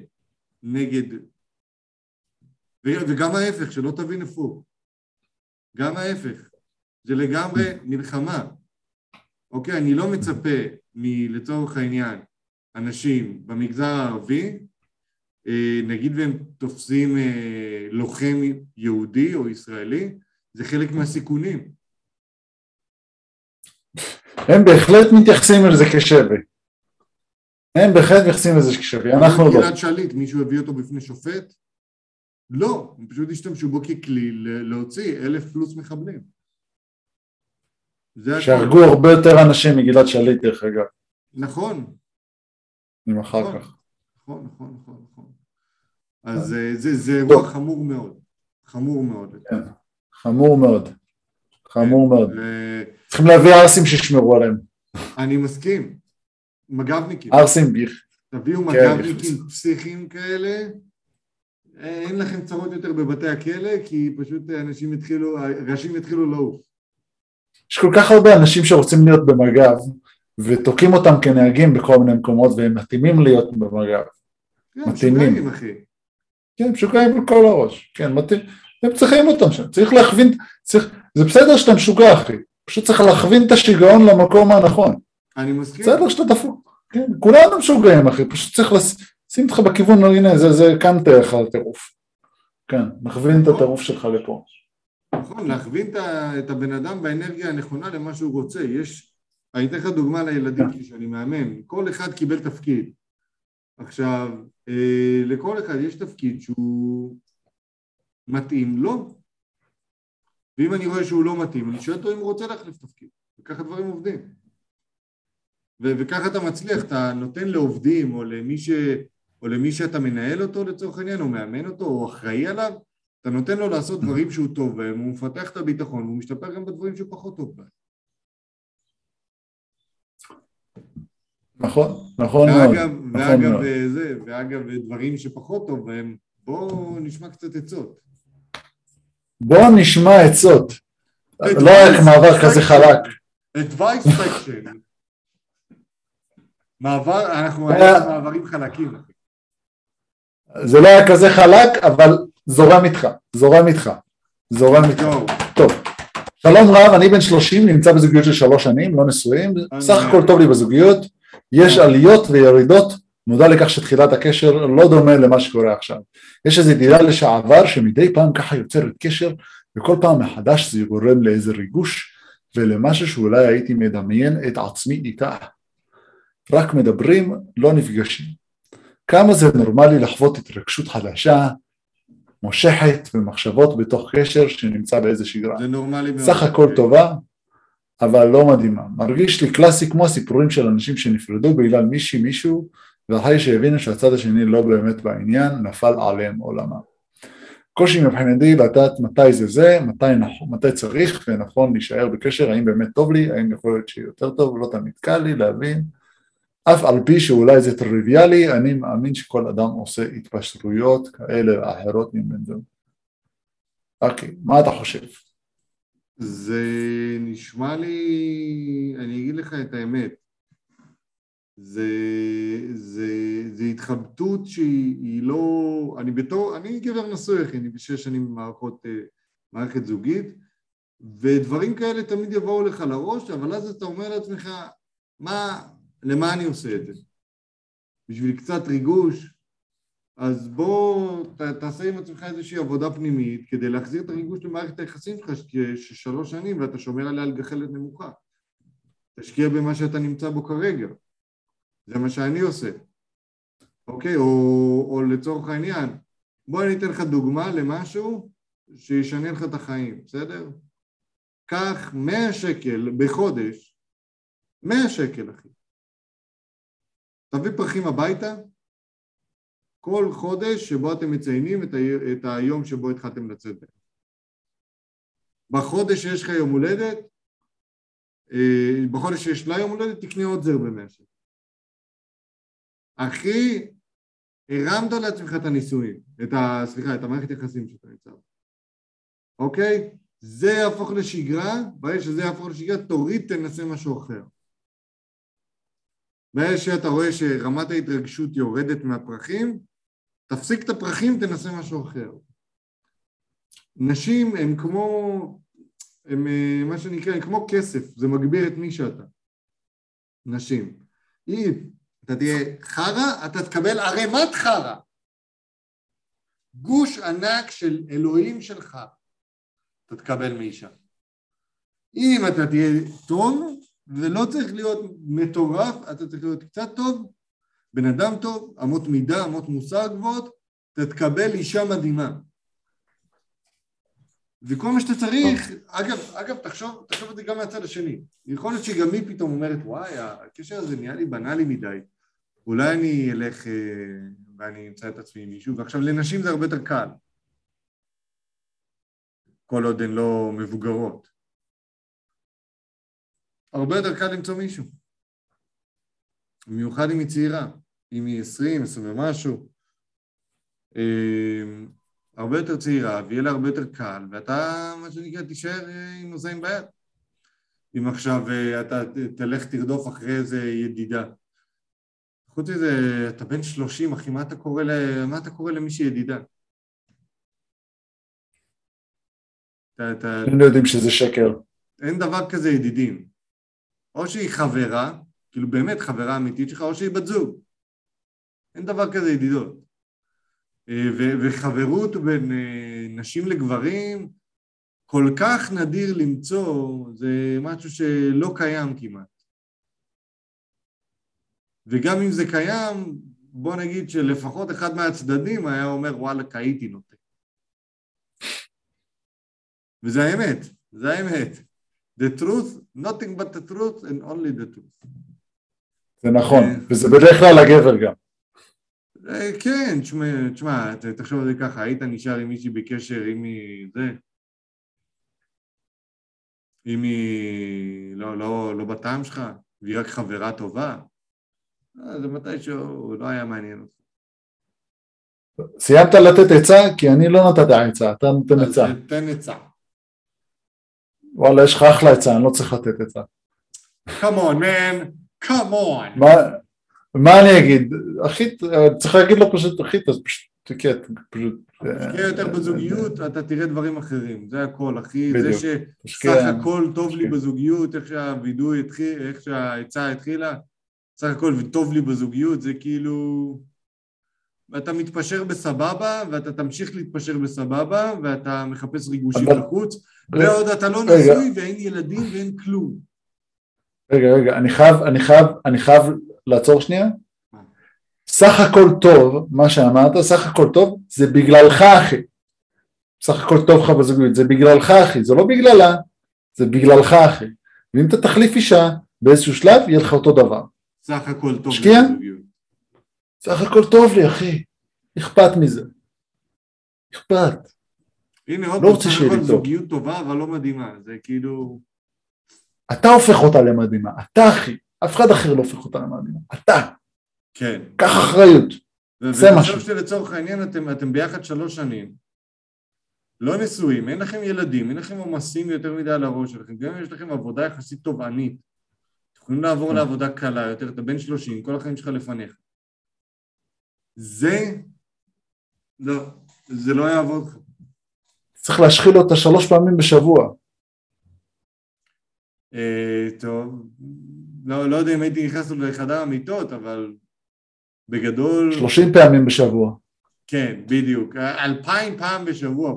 A: נגד... וגם ההפך, שלא תבין הפוך. גם ההפך. זה לגמרי מלחמה. אוקיי, אני לא מצפה מלצורך העניין אנשים במגזר הערבי, אה, נגיד והם תופסים אה, לוחם יהודי או ישראלי, זה חלק מהסיכונים.
B: הם בהחלט מתייחסים לזה כשבי. הם בהחלט מתייחסים לזה כשבי, אנחנו לא.
A: גלעד שליט, מישהו הביא אותו בפני שופט? לא, הם פשוט השתמשו בו ככלי להוציא אלף פלוס מחבלים.
B: שהרגו הרבה יותר אנשים מגלעד שליט דרך אגב.
A: נכון.
B: עם אחר נכון, כך.
A: נכון, נכון, נכון, נכון. אז אה, זה, זה אירוע חמור מאוד. חמור מאוד.
B: כן, חמור מאוד. חמור מאוד. צריכים להביא ערסים שישמרו עליהם.
A: אני מסכים. מג"בניקים.
B: ערסים ביך.
A: תביאו כן, מג"בניקים פסיכיים כאלה, אין לכם צרות יותר בבתי הכלא, כי פשוט אנשים התחילו, ראשים התחילו לעוף.
B: יש כל כך הרבה אנשים שרוצים להיות במג"ב, ותוקעים אותם כנהגים בכל מיני מקומות, והם מתאימים להיות במג"ב.
A: כן, מתאימים. אחי.
B: כן, משוגעים בכל הראש. כן, מתאים. הם צריכים אותם שם. צריך להכווין, צריך, זה בסדר שאתה משוגע, אחי. פשוט צריך להכווין את השיגעון למקום הנכון.
A: אני מסכים.
B: בסדר שאתה דפוק. כן, כולנו משוגעים, אחי. פשוט צריך לשים אותך בכיוון, הנה, זה, זה כאן תלך הטירוף. כן, מכווין את הטירוף שלך לפה.
A: נכון, להכווין את הבן אדם באנרגיה הנכונה למה שהוא רוצה. יש, אני אתן לך דוגמה לילדים שלי שאני מאמן, כל אחד קיבל תפקיד. עכשיו, אה, לכל אחד יש תפקיד שהוא מתאים לו, ואם אני רואה שהוא לא מתאים, אני שואל אותו אם הוא רוצה להחליף תפקיד, וככה דברים עובדים. ו- וככה אתה מצליח, אתה נותן לעובדים או למי, ש- או למי שאתה מנהל אותו לצורך העניין, או מאמן אותו, או אחראי עליו, אתה נותן לו לעשות דברים שהוא טוב בהם, הוא מפתח את הביטחון, והוא משתפר גם בדברים שהוא פחות טוב בהם.
B: נכון, נכון
A: ואגב, מאוד. ואגב, נכון וזה, ואגב, דברים שפחות טוב בהם, בואו נשמע קצת עצות.
B: בואו נשמע עצות. לא רק מעבר כזה חלק.
A: advice section. מעבר, אנחנו היינו מעברים חלקים.
B: זה לא היה כזה חלק, אבל זורם איתך, זורם איתך, זורם איתך. טוב, שלום רב, אני בן 30, נמצא בזוגיות של שלוש שנים, לא נשואים, סך הכל טוב לי בזוגיות, יש עליות וירידות, מודע לכך שתחילת הקשר לא דומה למה שקורה עכשיו. יש איזו ידידה לשעבר שמדי פעם ככה יוצרת קשר, וכל פעם מחדש זה גורם לאיזה ריגוש ולמשהו שאולי הייתי מדמיין את עצמי איתה. רק מדברים, לא נפגשים. כמה זה נורמלי לחוות התרגשות חדשה, מושכת ומחשבות בתוך קשר שנמצא באיזה שגרה.
A: זה נורמלי מאוד.
B: סך הכל טובה, אבל לא מדהימה. מרגיש לי קלאסי כמו הסיפורים של אנשים שנפרדו בגלל מישהי מישהו, ואחרי שהבינו שהצד השני לא באמת בעניין, נפל עליהם עולמם. קושי מבחינתי לדעת מתי זה זה, מתי, נכון, מתי צריך ונכון להישאר בקשר, האם באמת טוב לי, האם יכול להיות שיהיה יותר טוב, לא תמיד קל לי להבין. אף על פי שאולי זה טריוויאלי, אני מאמין שכל אדם עושה התפשרויות כאלה ואחרות זוג. אוקיי, מה אתה חושב?
A: זה נשמע לי, אני אגיד לך את האמת, זה, זה, זה התחבטות שהיא לא, אני בתור, אני גבר נשוי אחי, אני בשש שנים במערכות, אה, מערכת זוגית, ודברים כאלה תמיד יבואו לך לראש, אבל אז אתה אומר לעצמך, מה, למה אני עושה את זה? בשביל קצת ריגוש? אז בוא ת, תעשה עם עצמך איזושהי עבודה פנימית כדי להחזיר את הריגוש למערכת היחסים שלך של שלוש שנים ואתה שומר עליה על גחלת נמוכה. תשקיע במה שאתה נמצא בו כרגע. זה מה שאני עושה. אוקיי? או, או לצורך העניין, בוא אני אתן לך דוגמה למשהו שישנה לך את החיים, בסדר? קח 100 שקל בחודש, 100 שקל אחי. תביא פרחים הביתה, כל חודש שבו אתם מציינים את, ה- את היום שבו התחלתם לצאת בהם. בחודש שיש לך יום הולדת, אה, בחודש שיש לה יום הולדת, תקנה עוד זר במאה שקל. אחי, הרמת לעצמך את הנישואים, את ה... סליחה, את המערכת יחסים שאתה נמצא בה. אוקיי? זה יהפוך לשגרה, ברגע שזה יהפוך לשגרה, תוריד, תנסה משהו אחר. ברגע שאתה רואה שרמת ההתרגשות יורדת מהפרחים, תפסיק את הפרחים, תנסה משהו אחר. נשים הן כמו, הן אה, מה שנקרא, הן כמו כסף, זה מגביר את מי שאתה. נשים. אם אתה תהיה חרא, אתה תקבל ערימת חרא. גוש ענק של אלוהים שלך, אתה תקבל מאישה. אם אתה תהיה טוב, ולא צריך להיות מטורף, אתה צריך להיות קצת טוב, בן אדם טוב, אמות מידה, אמות מוסר גבוהות, אתה תקבל אישה מדהימה. וכל מה שאתה צריך, אגב, אגב, תחשוב, תחשוב את זה גם מהצד השני. יכול להיות שגם היא פתאום אומרת, וואי, הקשר הזה נהיה לי בנאלי מדי. אולי אני אלך אה, ואני אמצא את עצמי עם מישהו, ועכשיו לנשים זה הרבה יותר קל. כל עוד הן לא מבוגרות. הרבה יותר קל למצוא מישהו. במיוחד אם היא צעירה, אם היא עשרים, עשרים ומשהו. אה, הרבה יותר צעירה, ויהיה לה הרבה יותר קל, ואתה, מה שנקרא, תישאר אה, עם נוזעים ביד. אם עכשיו אה, אתה תלך תרדוף אחרי איזה ידידה. חוץ מזה, אתה בן שלושים, אחי, מה אתה קורא, ל... מה אתה קורא למישהי ידידה? אתה, אתה...
B: היינו יודעים שזה שקר.
A: אין דבר כזה ידידים. או שהיא חברה, כאילו באמת חברה אמיתית שלך, או שהיא בת זוג. אין דבר כזה ידידות. אה, ו- וחברות בין אה, נשים לגברים כל כך נדיר למצוא, זה משהו שלא קיים כמעט. וגם אם זה קיים, בוא נגיד שלפחות אחד מהצדדים היה אומר וואלה, הייתי נותן. וזה האמת, זה האמת. The truth, nothing but the truth and only the truth.
B: זה נכון,
A: אה.
B: וזה בדרך כלל הגבר גם.
A: אה, כן, תשמע, תחשוב על זה ככה, היית נשאר עם מישהי בקשר, אם היא... זה... אם היא לא, לא, לא בטעם שלך, והיא רק חברה טובה, אה, זה מתישהו לא היה מעניין אותך.
B: סיימת לתת עצה? כי אני לא נתת עצה, אתה נותן
A: אז
B: עצה.
A: תן עצה.
B: וואלה, יש לך אחלה עצה, אני לא צריך לתת עצה.
A: Come on, man, come on.
B: מה, מה אני אגיד? אחי, צריך להגיד לו פשוט, אחי, אז פשוט, תקרא, פשוט...
A: תשקיע יותר בזוגיות, אתה תראה דברים אחרים, זה הכל, אחי. זה. שסך הכל טוב לי. בזוגיות, איך שהווידוי התחיל, איך שהעצה התחילה, סך הכל וטוב לי בזוגיות, זה כאילו... ואתה מתפשר בסבבה, ואתה תמשיך להתפשר בסבבה, ואתה מחפש ריגושים בחוץ, ועוד אתה לא. נשוי, ואין ילדים, ואין כלום.
B: רגע, רגע, אני חייב, אני חייב, אני חייב לעצור שנייה. סך הכל טוב, מה שאמרת, סך הכל טוב, זה בגללך אחי. סך הכל טוב לך בזוגיות, זה בגללך אחי, זה לא בגללה, זה בגללך אחי. ואם אתה תחליף אישה באיזשהו שלב, יהיה לך אותו דבר.
A: סך הכל טוב לי
B: משקיע?
A: בזוגיות.
B: סך הכל טוב לי אחי, אכפת מזה. אכפת.
A: הנה עוד
B: לא רוצה שיהיה לי טוב.
A: זוגיות טובה, אבל לא מדהימה, זה כאילו...
B: אתה הופך אותה למדהימה, אתה אחי, אף אחד אחר לא הופך אותה למדהימה, אתה,
A: כן.
B: קח אחריות. זה משהו.
A: שלצורך העניין אתם, אתם ביחד שלוש שנים, לא נשואים, אין לכם ילדים, אין לכם עומסים יותר מדי על הראש שלכם, גם אם יש לכם עבודה יחסית תובענית, אתם יכולים לעבור
B: כן.
A: לעבודה קלה יותר, אתה בן שלושים, כל החיים שלך לפניך. זה, לא, זה לא יעבוד.
B: צריך להשחיל אותה שלוש פעמים בשבוע.
A: אה, טוב, לא, לא יודע אם הייתי נכנס לחדר המיטות, אבל בגדול,
B: שלושים פעמים בשבוע.
A: כן, בדיוק. אלפיים פעם בשבוע,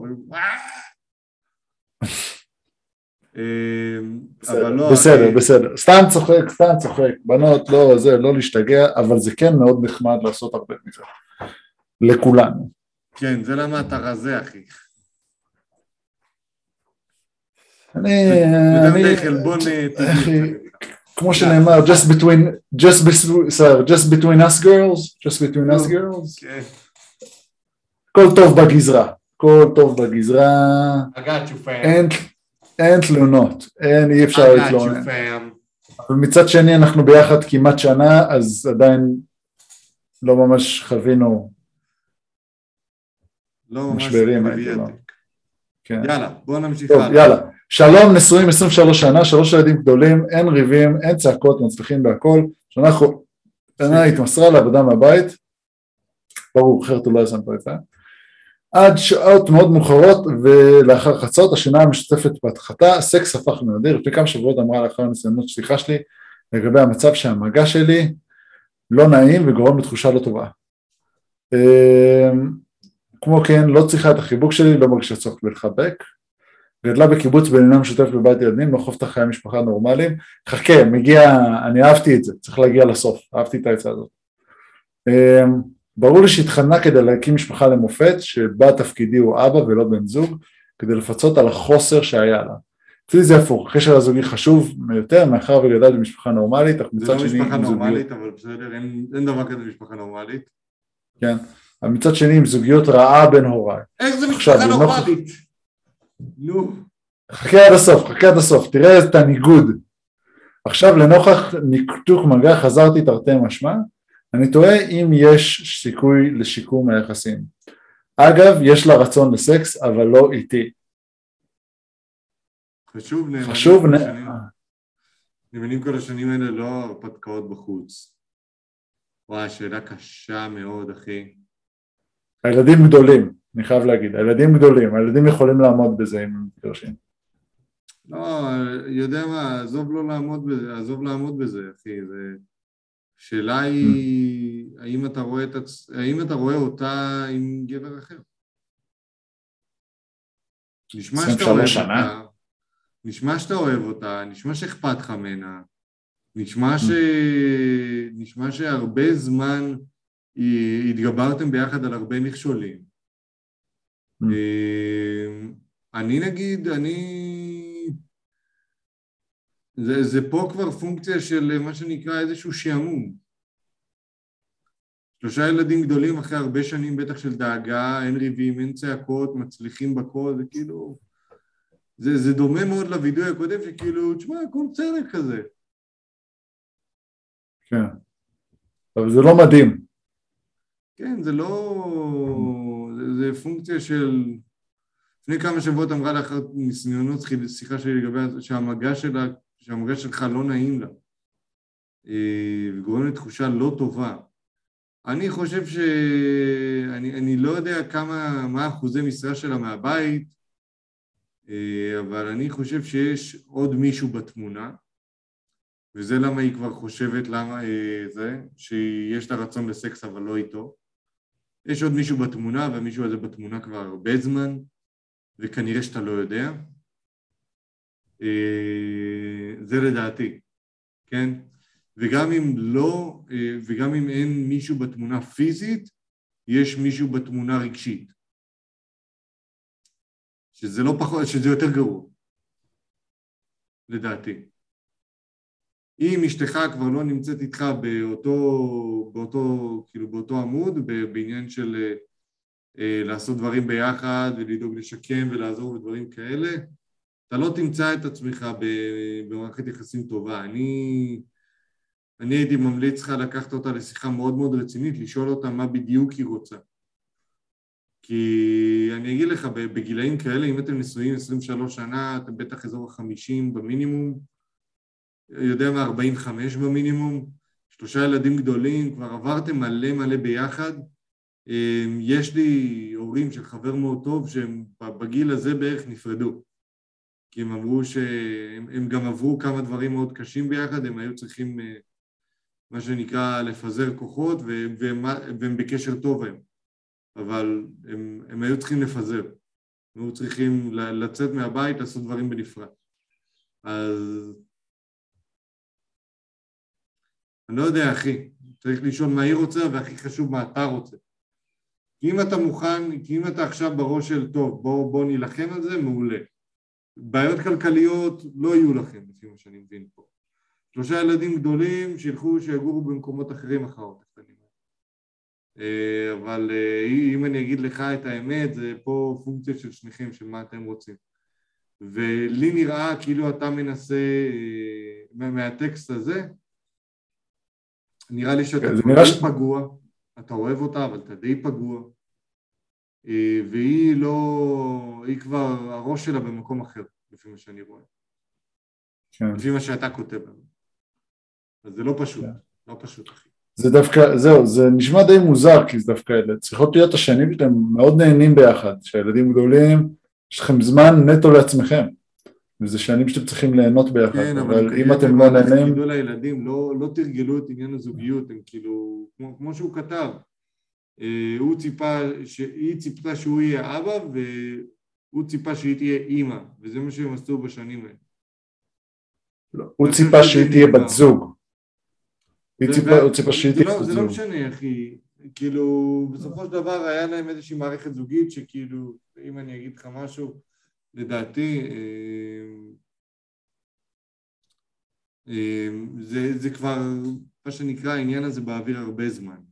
A: אמ, אבל לא...
B: בסדר, בסדר. סתם צוחק, סתם צוחק. בנות, לא, זה, לא להשתגע, אבל זה כן מאוד נחמד לעשות הרבה מזה. לכולנו.
A: כן, זה למה אתה רזה, אחי.
B: אני...
A: אני... אה, טבעי.
B: כמו שנאמר, just between, just between, sorry, just between us girls, just between us girls.
A: כן.
B: הכל טוב בגזרה, הכל טוב בגזרה.
A: I got you fam.
B: אין, תלונות, אין, אי אפשר להתלונן. אבל מצד שני אנחנו ביחד כמעט שנה, אז עדיין לא ממש חווינו,
A: לא
B: משברים. כן.
A: יאללה, בוא נמשיך
B: טוב. יאללה. שלום, נשואים 23 שנה, שלוש ילדים גדולים, אין ריבים, אין צעקות, מצליחים בהכל. שנה התמסרה לעבודה מהבית, ברור, אחרת הוא לא ישם פה את זה. עד שעות מאוד מאוחרות ולאחר חצות השינה המשותפת בהדחתה, הסקס הפך לנדיר, לפני כמה שבועות אמרה לאחר הניסיונות סליחה שלי לגבי המצב שהמגע שלי לא נעים וגורם לתחושה לא טובה. אמ, כמו כן, לא צריכה את החיבוק שלי, לא מרגישה צורך בלחבק. גדלה בקיבוץ בעניין משותף בבית ילדים, לא חופת חיי משפחה נורמליים. חכה, מגיע, אני אהבתי את זה, צריך להגיע לסוף, אהבתי את העצה הזאת. ברור לי שהתחננה כדי להקים משפחה למופת, שבה תפקידי הוא אבא ולא בן זוג, כדי לפצות על החוסר שהיה לה. אצלי זה הפוך, הקשר הזוגי חשוב יותר, מאחר וגדלתי במשפחה נורמלית, אך
A: זה
B: מצד
A: לא
B: שני
A: משפחה
B: עם זוגיות,
A: נורמלית, אבל בסדר, אין אין דבר כזה משפחה נורמלית.
B: כן, אבל מצד שני עם זוגיות רעה בין הוריי.
A: איך זה משפחה נורמלית? נו,
B: חכה עד הסוף, חכה עד הסוף, תראה את הניגוד. עכשיו לנוכח ניתוק מגע חזרתי תרתי משמע, אני תוהה אם יש סיכוי לשיקום היחסים. אגב, יש לה רצון לסקס, אבל לא איתי.
A: חשוב נאמנים
B: חשוב,
A: כל
B: נ...
A: השנים. נאמנים כל השנים האלה לא הרפתקאות בחוץ. וואי, שאלה קשה מאוד, אחי.
B: הילדים גדולים, אני חייב להגיד, הילדים גדולים, הילדים יכולים לעמוד בזה אם הם מתגרשים.
A: לא, יודע מה, עזוב לא לעמוד בזה, עזוב לעמוד בזה, אחי, זה... השאלה היא, האם אתה רואה את עצ... האם אתה רואה אותה עם גבר אחר? נשמע שאתה
B: 23
A: אוהב
B: שנה.
A: אותה, נשמע שאתה אוהב אותה, נשמע שאכפת לך ממנה, נשמע ש... נשמע שהרבה זמן התגברתם ביחד על הרבה מכשולים.
B: Mm.
A: אה, אני נגיד, אני... זה, זה פה כבר פונקציה של מה שנקרא איזשהו שעמום. שלושה ילדים גדולים אחרי הרבה שנים בטח של דאגה, אין ריבים, אין צעקות, מצליחים בכל, זה כאילו... זה, זה דומה מאוד לווידוי הקודם שכאילו, תשמע, הכל בסדר כזה.
B: כן. אבל זה לא מדהים.
A: כן, זה לא... זה, זה פונקציה של... לפני כמה שבועות אמרה לאחר ניסיונות שיחה שלי לגבי שהמגע שלה, שהמגע שלך לא נעים לה אה, וגורם לתחושה לא טובה. אני חושב ש... אני, אני לא יודע כמה, מה אחוזי משרה שלה מהבית, אה, אבל אני חושב שיש עוד מישהו בתמונה, וזה למה היא כבר חושבת למה אה, זה, שיש לה רצון לסקס אבל לא איתו. יש עוד מישהו בתמונה, והמישהו הזה בתמונה כבר הרבה זמן, וכנראה שאתה לא יודע. אה, זה לדעתי, כן? וגם אם לא, אה, וגם אם אין מישהו בתמונה פיזית, יש מישהו בתמונה רגשית. שזה לא פחות, שזה יותר גרוע, לדעתי. אם אשתך כבר לא נמצאת איתך באותו, באותו, כאילו באותו עמוד, בעניין של אה, לעשות דברים ביחד ולדאוג לשקם ולעזור ודברים כאלה, אתה לא תמצא את עצמך במערכת יחסים טובה. אני, אני הייתי ממליץ לך לקחת אותה לשיחה מאוד מאוד רצינית, לשאול אותה מה בדיוק היא רוצה. כי אני אגיד לך, בגילאים כאלה, אם אתם נשואים 23 שנה, אתם בטח אזור ה-50 במינימום, יודע מה, 45 במינימום, שלושה ילדים גדולים, כבר עברתם מלא מלא ביחד. יש לי הורים של חבר מאוד טוב שהם בגיל הזה בערך נפרדו. כי הם אמרו שהם הם גם עברו כמה דברים מאוד קשים ביחד, הם היו צריכים מה שנקרא לפזר כוחות והם, והם בקשר טוב היום. אבל הם, הם היו צריכים לפזר. הם היו צריכים לצאת מהבית, לעשות דברים בנפרד. אז... אני לא יודע, אחי. צריך לשאול מה היא רוצה, והכי חשוב מה אתה רוצה. כי אם אתה מוכן, כי אם אתה עכשיו בראש של טוב, בוא, בוא נילחם על זה, מעולה. בעיות כלכליות לא יהיו לכם, לפי מה שאני מבין פה. שלושה ילדים גדולים שילכו, שיגורו במקומות אחרים אחרות הקטנים. אה, אבל אה, אם אני אגיד לך את האמת, זה פה פונקציה של שניכם, של מה אתם רוצים. ולי נראה כאילו אתה מנסה, אה, מהטקסט הזה, נראה לי שאתה כן, די ש... פגוע, אתה אוהב אותה, אבל אתה די פגוע, והיא לא, היא כבר, הראש שלה במקום אחר, לפי מה שאני רואה. כן. לפי מה שאתה כותב לנו. אז זה לא פשוט, כן. לא פשוט, אחי.
B: זה דווקא, זהו, זה נשמע די מוזר, כי זה דווקא אלה צריכות להיות השנים שאתם מאוד נהנים ביחד, שהילדים גדולים, יש לכם זמן נטו לעצמכם, וזה שנים שאתם צריכים ליהנות ביחד,
A: כן, אבל, אבל אם אתם לא נהנים... גידול הילדים לא, לא תרגלו את עניין הזוגיות, הם כאילו, כמו, כמו שהוא כתב, אה, הוא ציפה, ש... היא ציפתה שהוא יהיה אבא, והוא ציפה שהיא תהיה אימא, וזה מה שהם עשו בשנים האלה.
B: לא, הוא ציפה שהיא תהיה בת זוג. הוא ציפה שהיא תהיה
A: בת זוג. זה לא משנה, אחי. כאילו, בסופו של דבר היה להם איזושהי מערכת זוגית שכאילו, אם אני אגיד לך משהו, לדעתי, אה, אה, זה, זה כבר, מה שנקרא, העניין הזה באוויר הרבה זמן.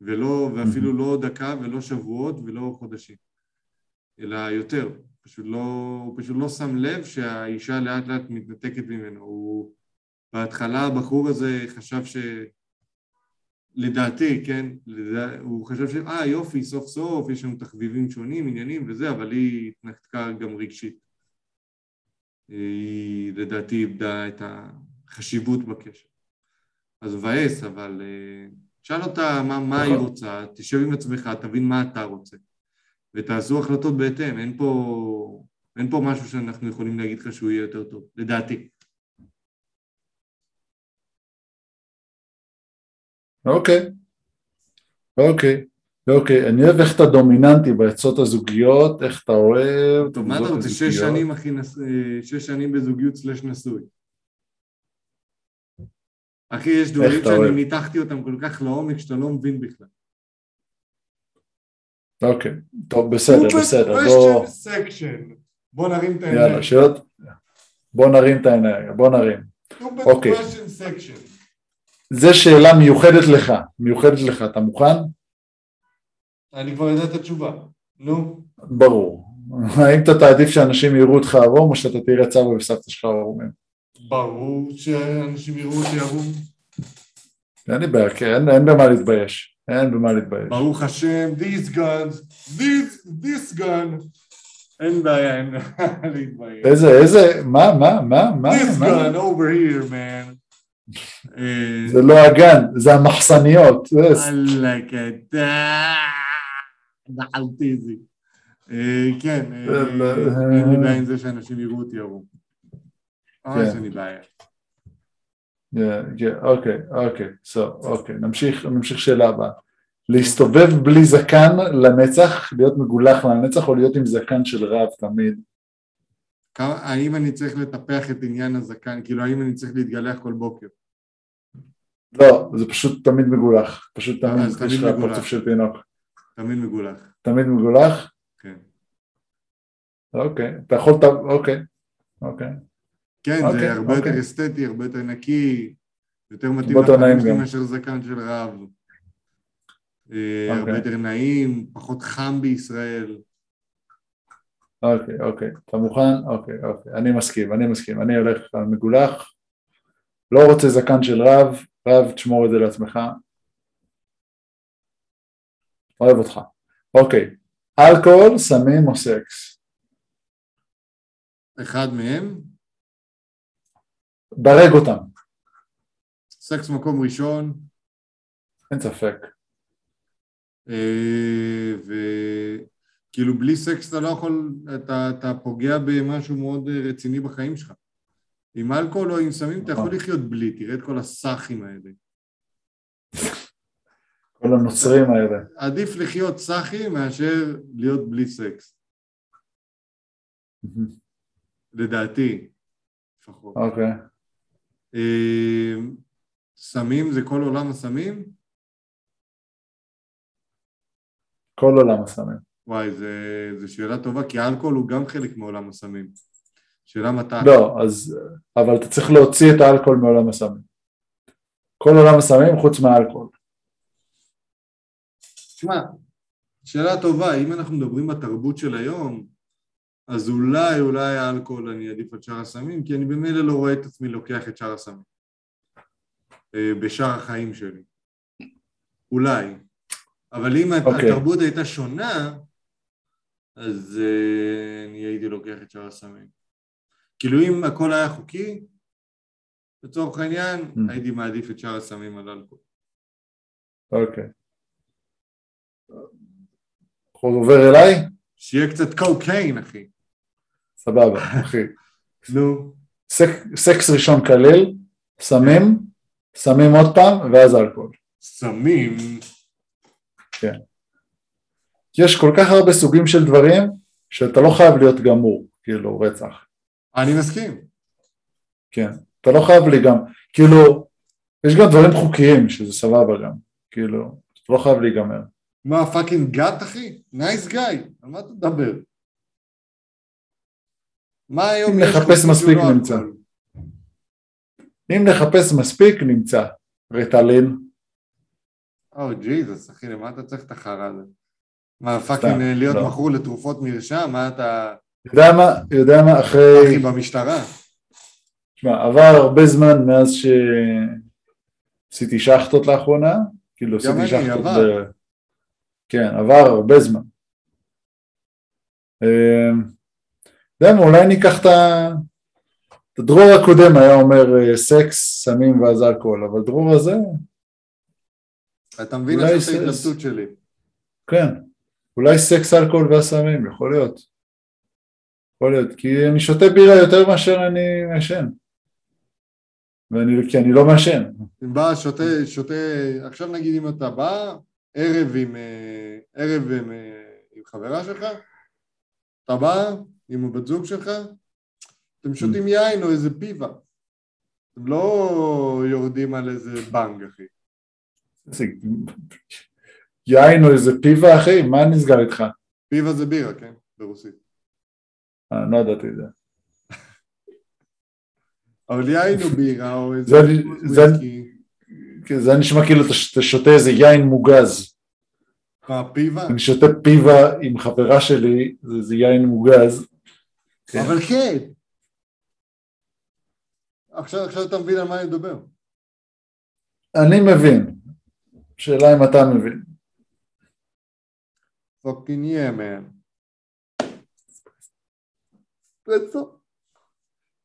A: ולא, ואפילו לא דקה ולא שבועות ולא חודשים, אלא יותר. פשוט לא, הוא פשוט לא שם לב שהאישה לאט לאט מתנתקת ממנו. הוא, בהתחלה הבחור הזה חשב ש... לדעתי, כן, לדע... הוא חשב ש... אה יופי, סוף סוף, יש לנו תחביבים שונים, עניינים וזה, אבל היא התנתקה גם רגשית. היא לדעתי איבדה את החשיבות בקשר. אז מבאס, אבל אה, שאל אותה מה, מה היא נכון. רוצה, תשב עם עצמך, תבין מה אתה רוצה. ותעשו החלטות בהתאם, אין פה, אין פה משהו שאנחנו יכולים להגיד לך שהוא יהיה יותר טוב, לדעתי.
B: אוקיי, אוקיי, אוקיי, אני אוהב איך אתה דומיננטי בעצות הזוגיות, איך אתה אוהב...
A: טוב, מה אתה רוצה, שש שנים, אחי, שש שנים בזוגיות סלש נשוי. אחי, יש דברים שאני ניתחתי אותם כל כך לעומק שאתה לא מבין בכלל.
B: אוקיי, טוב, בסדר, בסדר, בוא...
A: בוא נרים את העיניים.
B: יאללה, שאלות? בוא נרים את העיניים, בוא נרים. אוקיי. זה שאלה מיוחדת לך, מיוחדת לך, אתה מוכן?
A: אני כבר יודע את התשובה, נו.
B: ברור. האם אתה תעדיף שאנשים יראו אותך ערום או שאתה תראה צבא וסבתא שלך ערומים?
A: ברור שאנשים יראו אותי ערום.
B: אין לי בעיה, כן, אין במה להתבייש. אין במה להתבייש.
A: ברוך השם, these guns, this, this gun, אין בעיה, אין להתבייש.
B: איזה, איזה, מה, מה, מה, מה?
A: This מה? gun over here, man.
B: אה, זה לא הגן, זה המחסניות.
A: אללה קטע, נחלתי זה. כן, אין לי בעיה עם זה שאנשים יראו אותי ערום. אין לי בעיה.
B: אוקיי, אוקיי, אוקיי, נמשיך, נמשיך שאלה הבאה. להסתובב בלי זקן לנצח, להיות מגולח לנצח או להיות עם זקן של רב תמיד?
A: האם אני צריך לטפח את עניין הזקן, כאילו האם אני צריך להתגלח כל בוקר?
B: לא, זה פשוט תמיד מגולח, פשוט תמיד יש לך פרצוף של תינוק.
A: תמיד מגולח.
B: תמיד מגולח?
A: כן.
B: אוקיי, אתה יכול, אוקיי, אוקיי.
A: כן, זה אוקיי, הרבה. יותר אוקיי. אסתטי, הרבה יותר נקי, יותר מתאים לחיים שלי מאשר זקן של רב. אה, הרבה אוקיי. יותר נעים, פחות חם בישראל.
B: אוקיי, אוקיי. אתה מוכן? אוקיי, אוקיי. אני מסכים, אני מסכים. אני הולך מגולח. לא רוצה זקן של רב, רב, תשמור את זה לעצמך. אוהב אותך. אוקיי. אלכוהול, סמים או סקס?
A: אחד מהם?
B: דרג אותם.
A: סקס מקום ראשון.
B: אין ספק.
A: אה, וכאילו בלי סקס אתה לא יכול, אתה, אתה פוגע במשהו מאוד רציני בחיים שלך. עם אלכוהול או עם סמים אתה יכול נכון. לחיות בלי, תראה את כל הסאחים האלה.
B: כל הנוצרים האלה.
A: עדיף לחיות סאחי מאשר להיות בלי סקס, לדעתי, לפחות.
B: אוקיי.
A: אה, סמים זה כל עולם הסמים?
B: כל עולם הסמים.
A: וואי, זו שאלה טובה, כי האלכוהול הוא גם חלק מעולם הסמים. שאלה מתי.
B: לא, אז, אבל אתה צריך להוציא את האלכוהול מעולם הסמים. כל עולם הסמים חוץ מהאלכוהול.
A: תשמע, שאלה טובה, אם אנחנו מדברים בתרבות של היום, אז אולי, אולי האלכוהול אני אעדיף על שאר הסמים, כי אני במילא לא רואה את עצמי לוקח את שאר הסמים. אה, בשאר החיים שלי. אולי. אבל אם
B: אוקיי.
A: התרבות הייתה שונה, אז אה, אני הייתי לוקח את שאר הסמים. כאילו אם הכל היה חוקי, לצורך העניין,
B: Mm.
A: הייתי מעדיף את שאר הסמים על אלכוהול.
B: אוקיי. עובר אליי?
A: שיהיה קצת קוקיין, אחי.
B: סבבה, אחי.
A: נו.
B: סק, סקס ראשון כליל, סמים, סמים עוד פעם, ואז אלכוהול.
A: סמים.
B: יש כל כך הרבה סוגים של דברים, שאתה לא חייב להיות גמור, כאילו, רצח.
A: אני מסכים.
B: כן. אתה לא חייב לי גם, כאילו, יש גם דברים חוקיים, שזה סבבה גם. כאילו, אתה לא חייב להיגמר.
A: מה, פאקינג גאט, אחי? נייס גאי. על מה אתה מדבר? מה היום
B: אם נחפש מספיק,
A: משלא
B: נמצא.
A: אלכוהול?
B: אם נחפש מספיק, נמצא. רטלין,
A: או ג'יזוס, אחי, למה אתה צריך את החרא הזה? מה, fucking אה, להיות
B: לא.
A: מכור לתרופות מרשם? מה אתה...
B: יודע מה, יודע מה,
A: אחי,
B: אחרי,
A: במשטרה?
B: תשמע, עבר הרבה זמן מאז שעשיתי שחטות לאחרונה, כאילו עשיתי שחטות. ב... כן, עבר הרבה זמן. יודע מה, אולי ניקח את ה... את הדרור הקודם היה אומר אה, סקס, סמים ואז אלכוהול, אבל דרור הזה,
A: אתה מבין את
B: זה-
A: ההתלבטות שלי.
B: כן, אולי סקס, אלכוהול והסמים, יכול להיות. יכול להיות, כי אני שותה בירה יותר מאשר אני מעשן. ואני, כי אני לא מעשן.
A: אם בא, שותה, שותה, עכשיו נגיד אם אתה בא, ערב עם, אה, ערב עם, אה, עם חברה שלך, אתה בא עם הבת זוג שלך, אתם שותים יין או איזה פיבה. אתם לא יורדים על איזה בנג, אחי.
B: יין או איזה פיבה אחי, מה נסגר איתך?
A: פיבה זה בירה, כן? ברוסית.
B: אה, לא ידעתי את זה.
A: אבל יין או בירה או איזה
B: זה-. כן, נשמע כאילו אתה שותה איזה יין מוגז.
A: מה, פיבה?
B: אני שותה פיבה עם חברה שלי, זה איזה יין מוגז. כן.
A: אבל כן. עכשיו, עכשיו אתה מבין על מה אני מדבר.
B: אני מבין. שאלה אם אתה מבין.
A: Fucking yeah, man.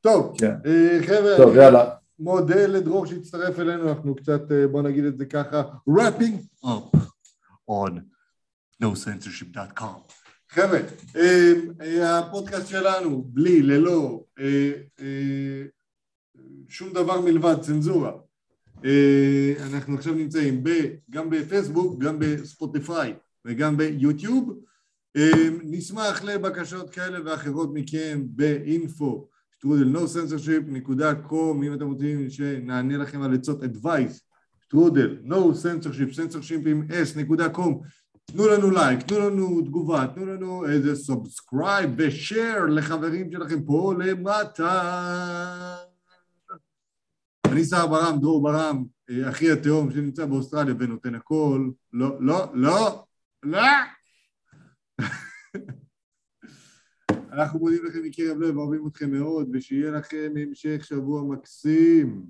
A: טוב,
B: כן.
A: אה, חבר'ה,
B: טוב,
A: אני
B: יאללה.
A: מודה לדרור שהצטרף אלינו, אנחנו קצת, אה, בוא נגיד את זה ככה, wrapping up on nocensorship.com. חבר'ה, אה, אה, הפודקאסט שלנו, בלי, ללא, אה, שום דבר מלבד צנזורה. אנחנו עכשיו נמצאים ב, גם בפייסבוק, גם בספוטיפיי וגם ביוטיוב. נשמח לבקשות כאלה ואחרות מכם באינפו, שטרודל nocensorship.com, אם אתם רוצים שנענה לכם על עצות advice, שטרודל nocensorship, censorship עם s.com, תנו לנו לייק, תנו לנו תגובה, תנו לנו איזה subscribe ושאר לחברים שלכם פה למטה. אני שר ברם, דרור ברם, אה, אחי התאום שנמצא באוסטרליה ונותן הכל. לא, לא, לא, לא. אנחנו מודים לכם מקרב לב, אוהבים אתכם מאוד, ושיהיה לכם המשך שבוע מקסים.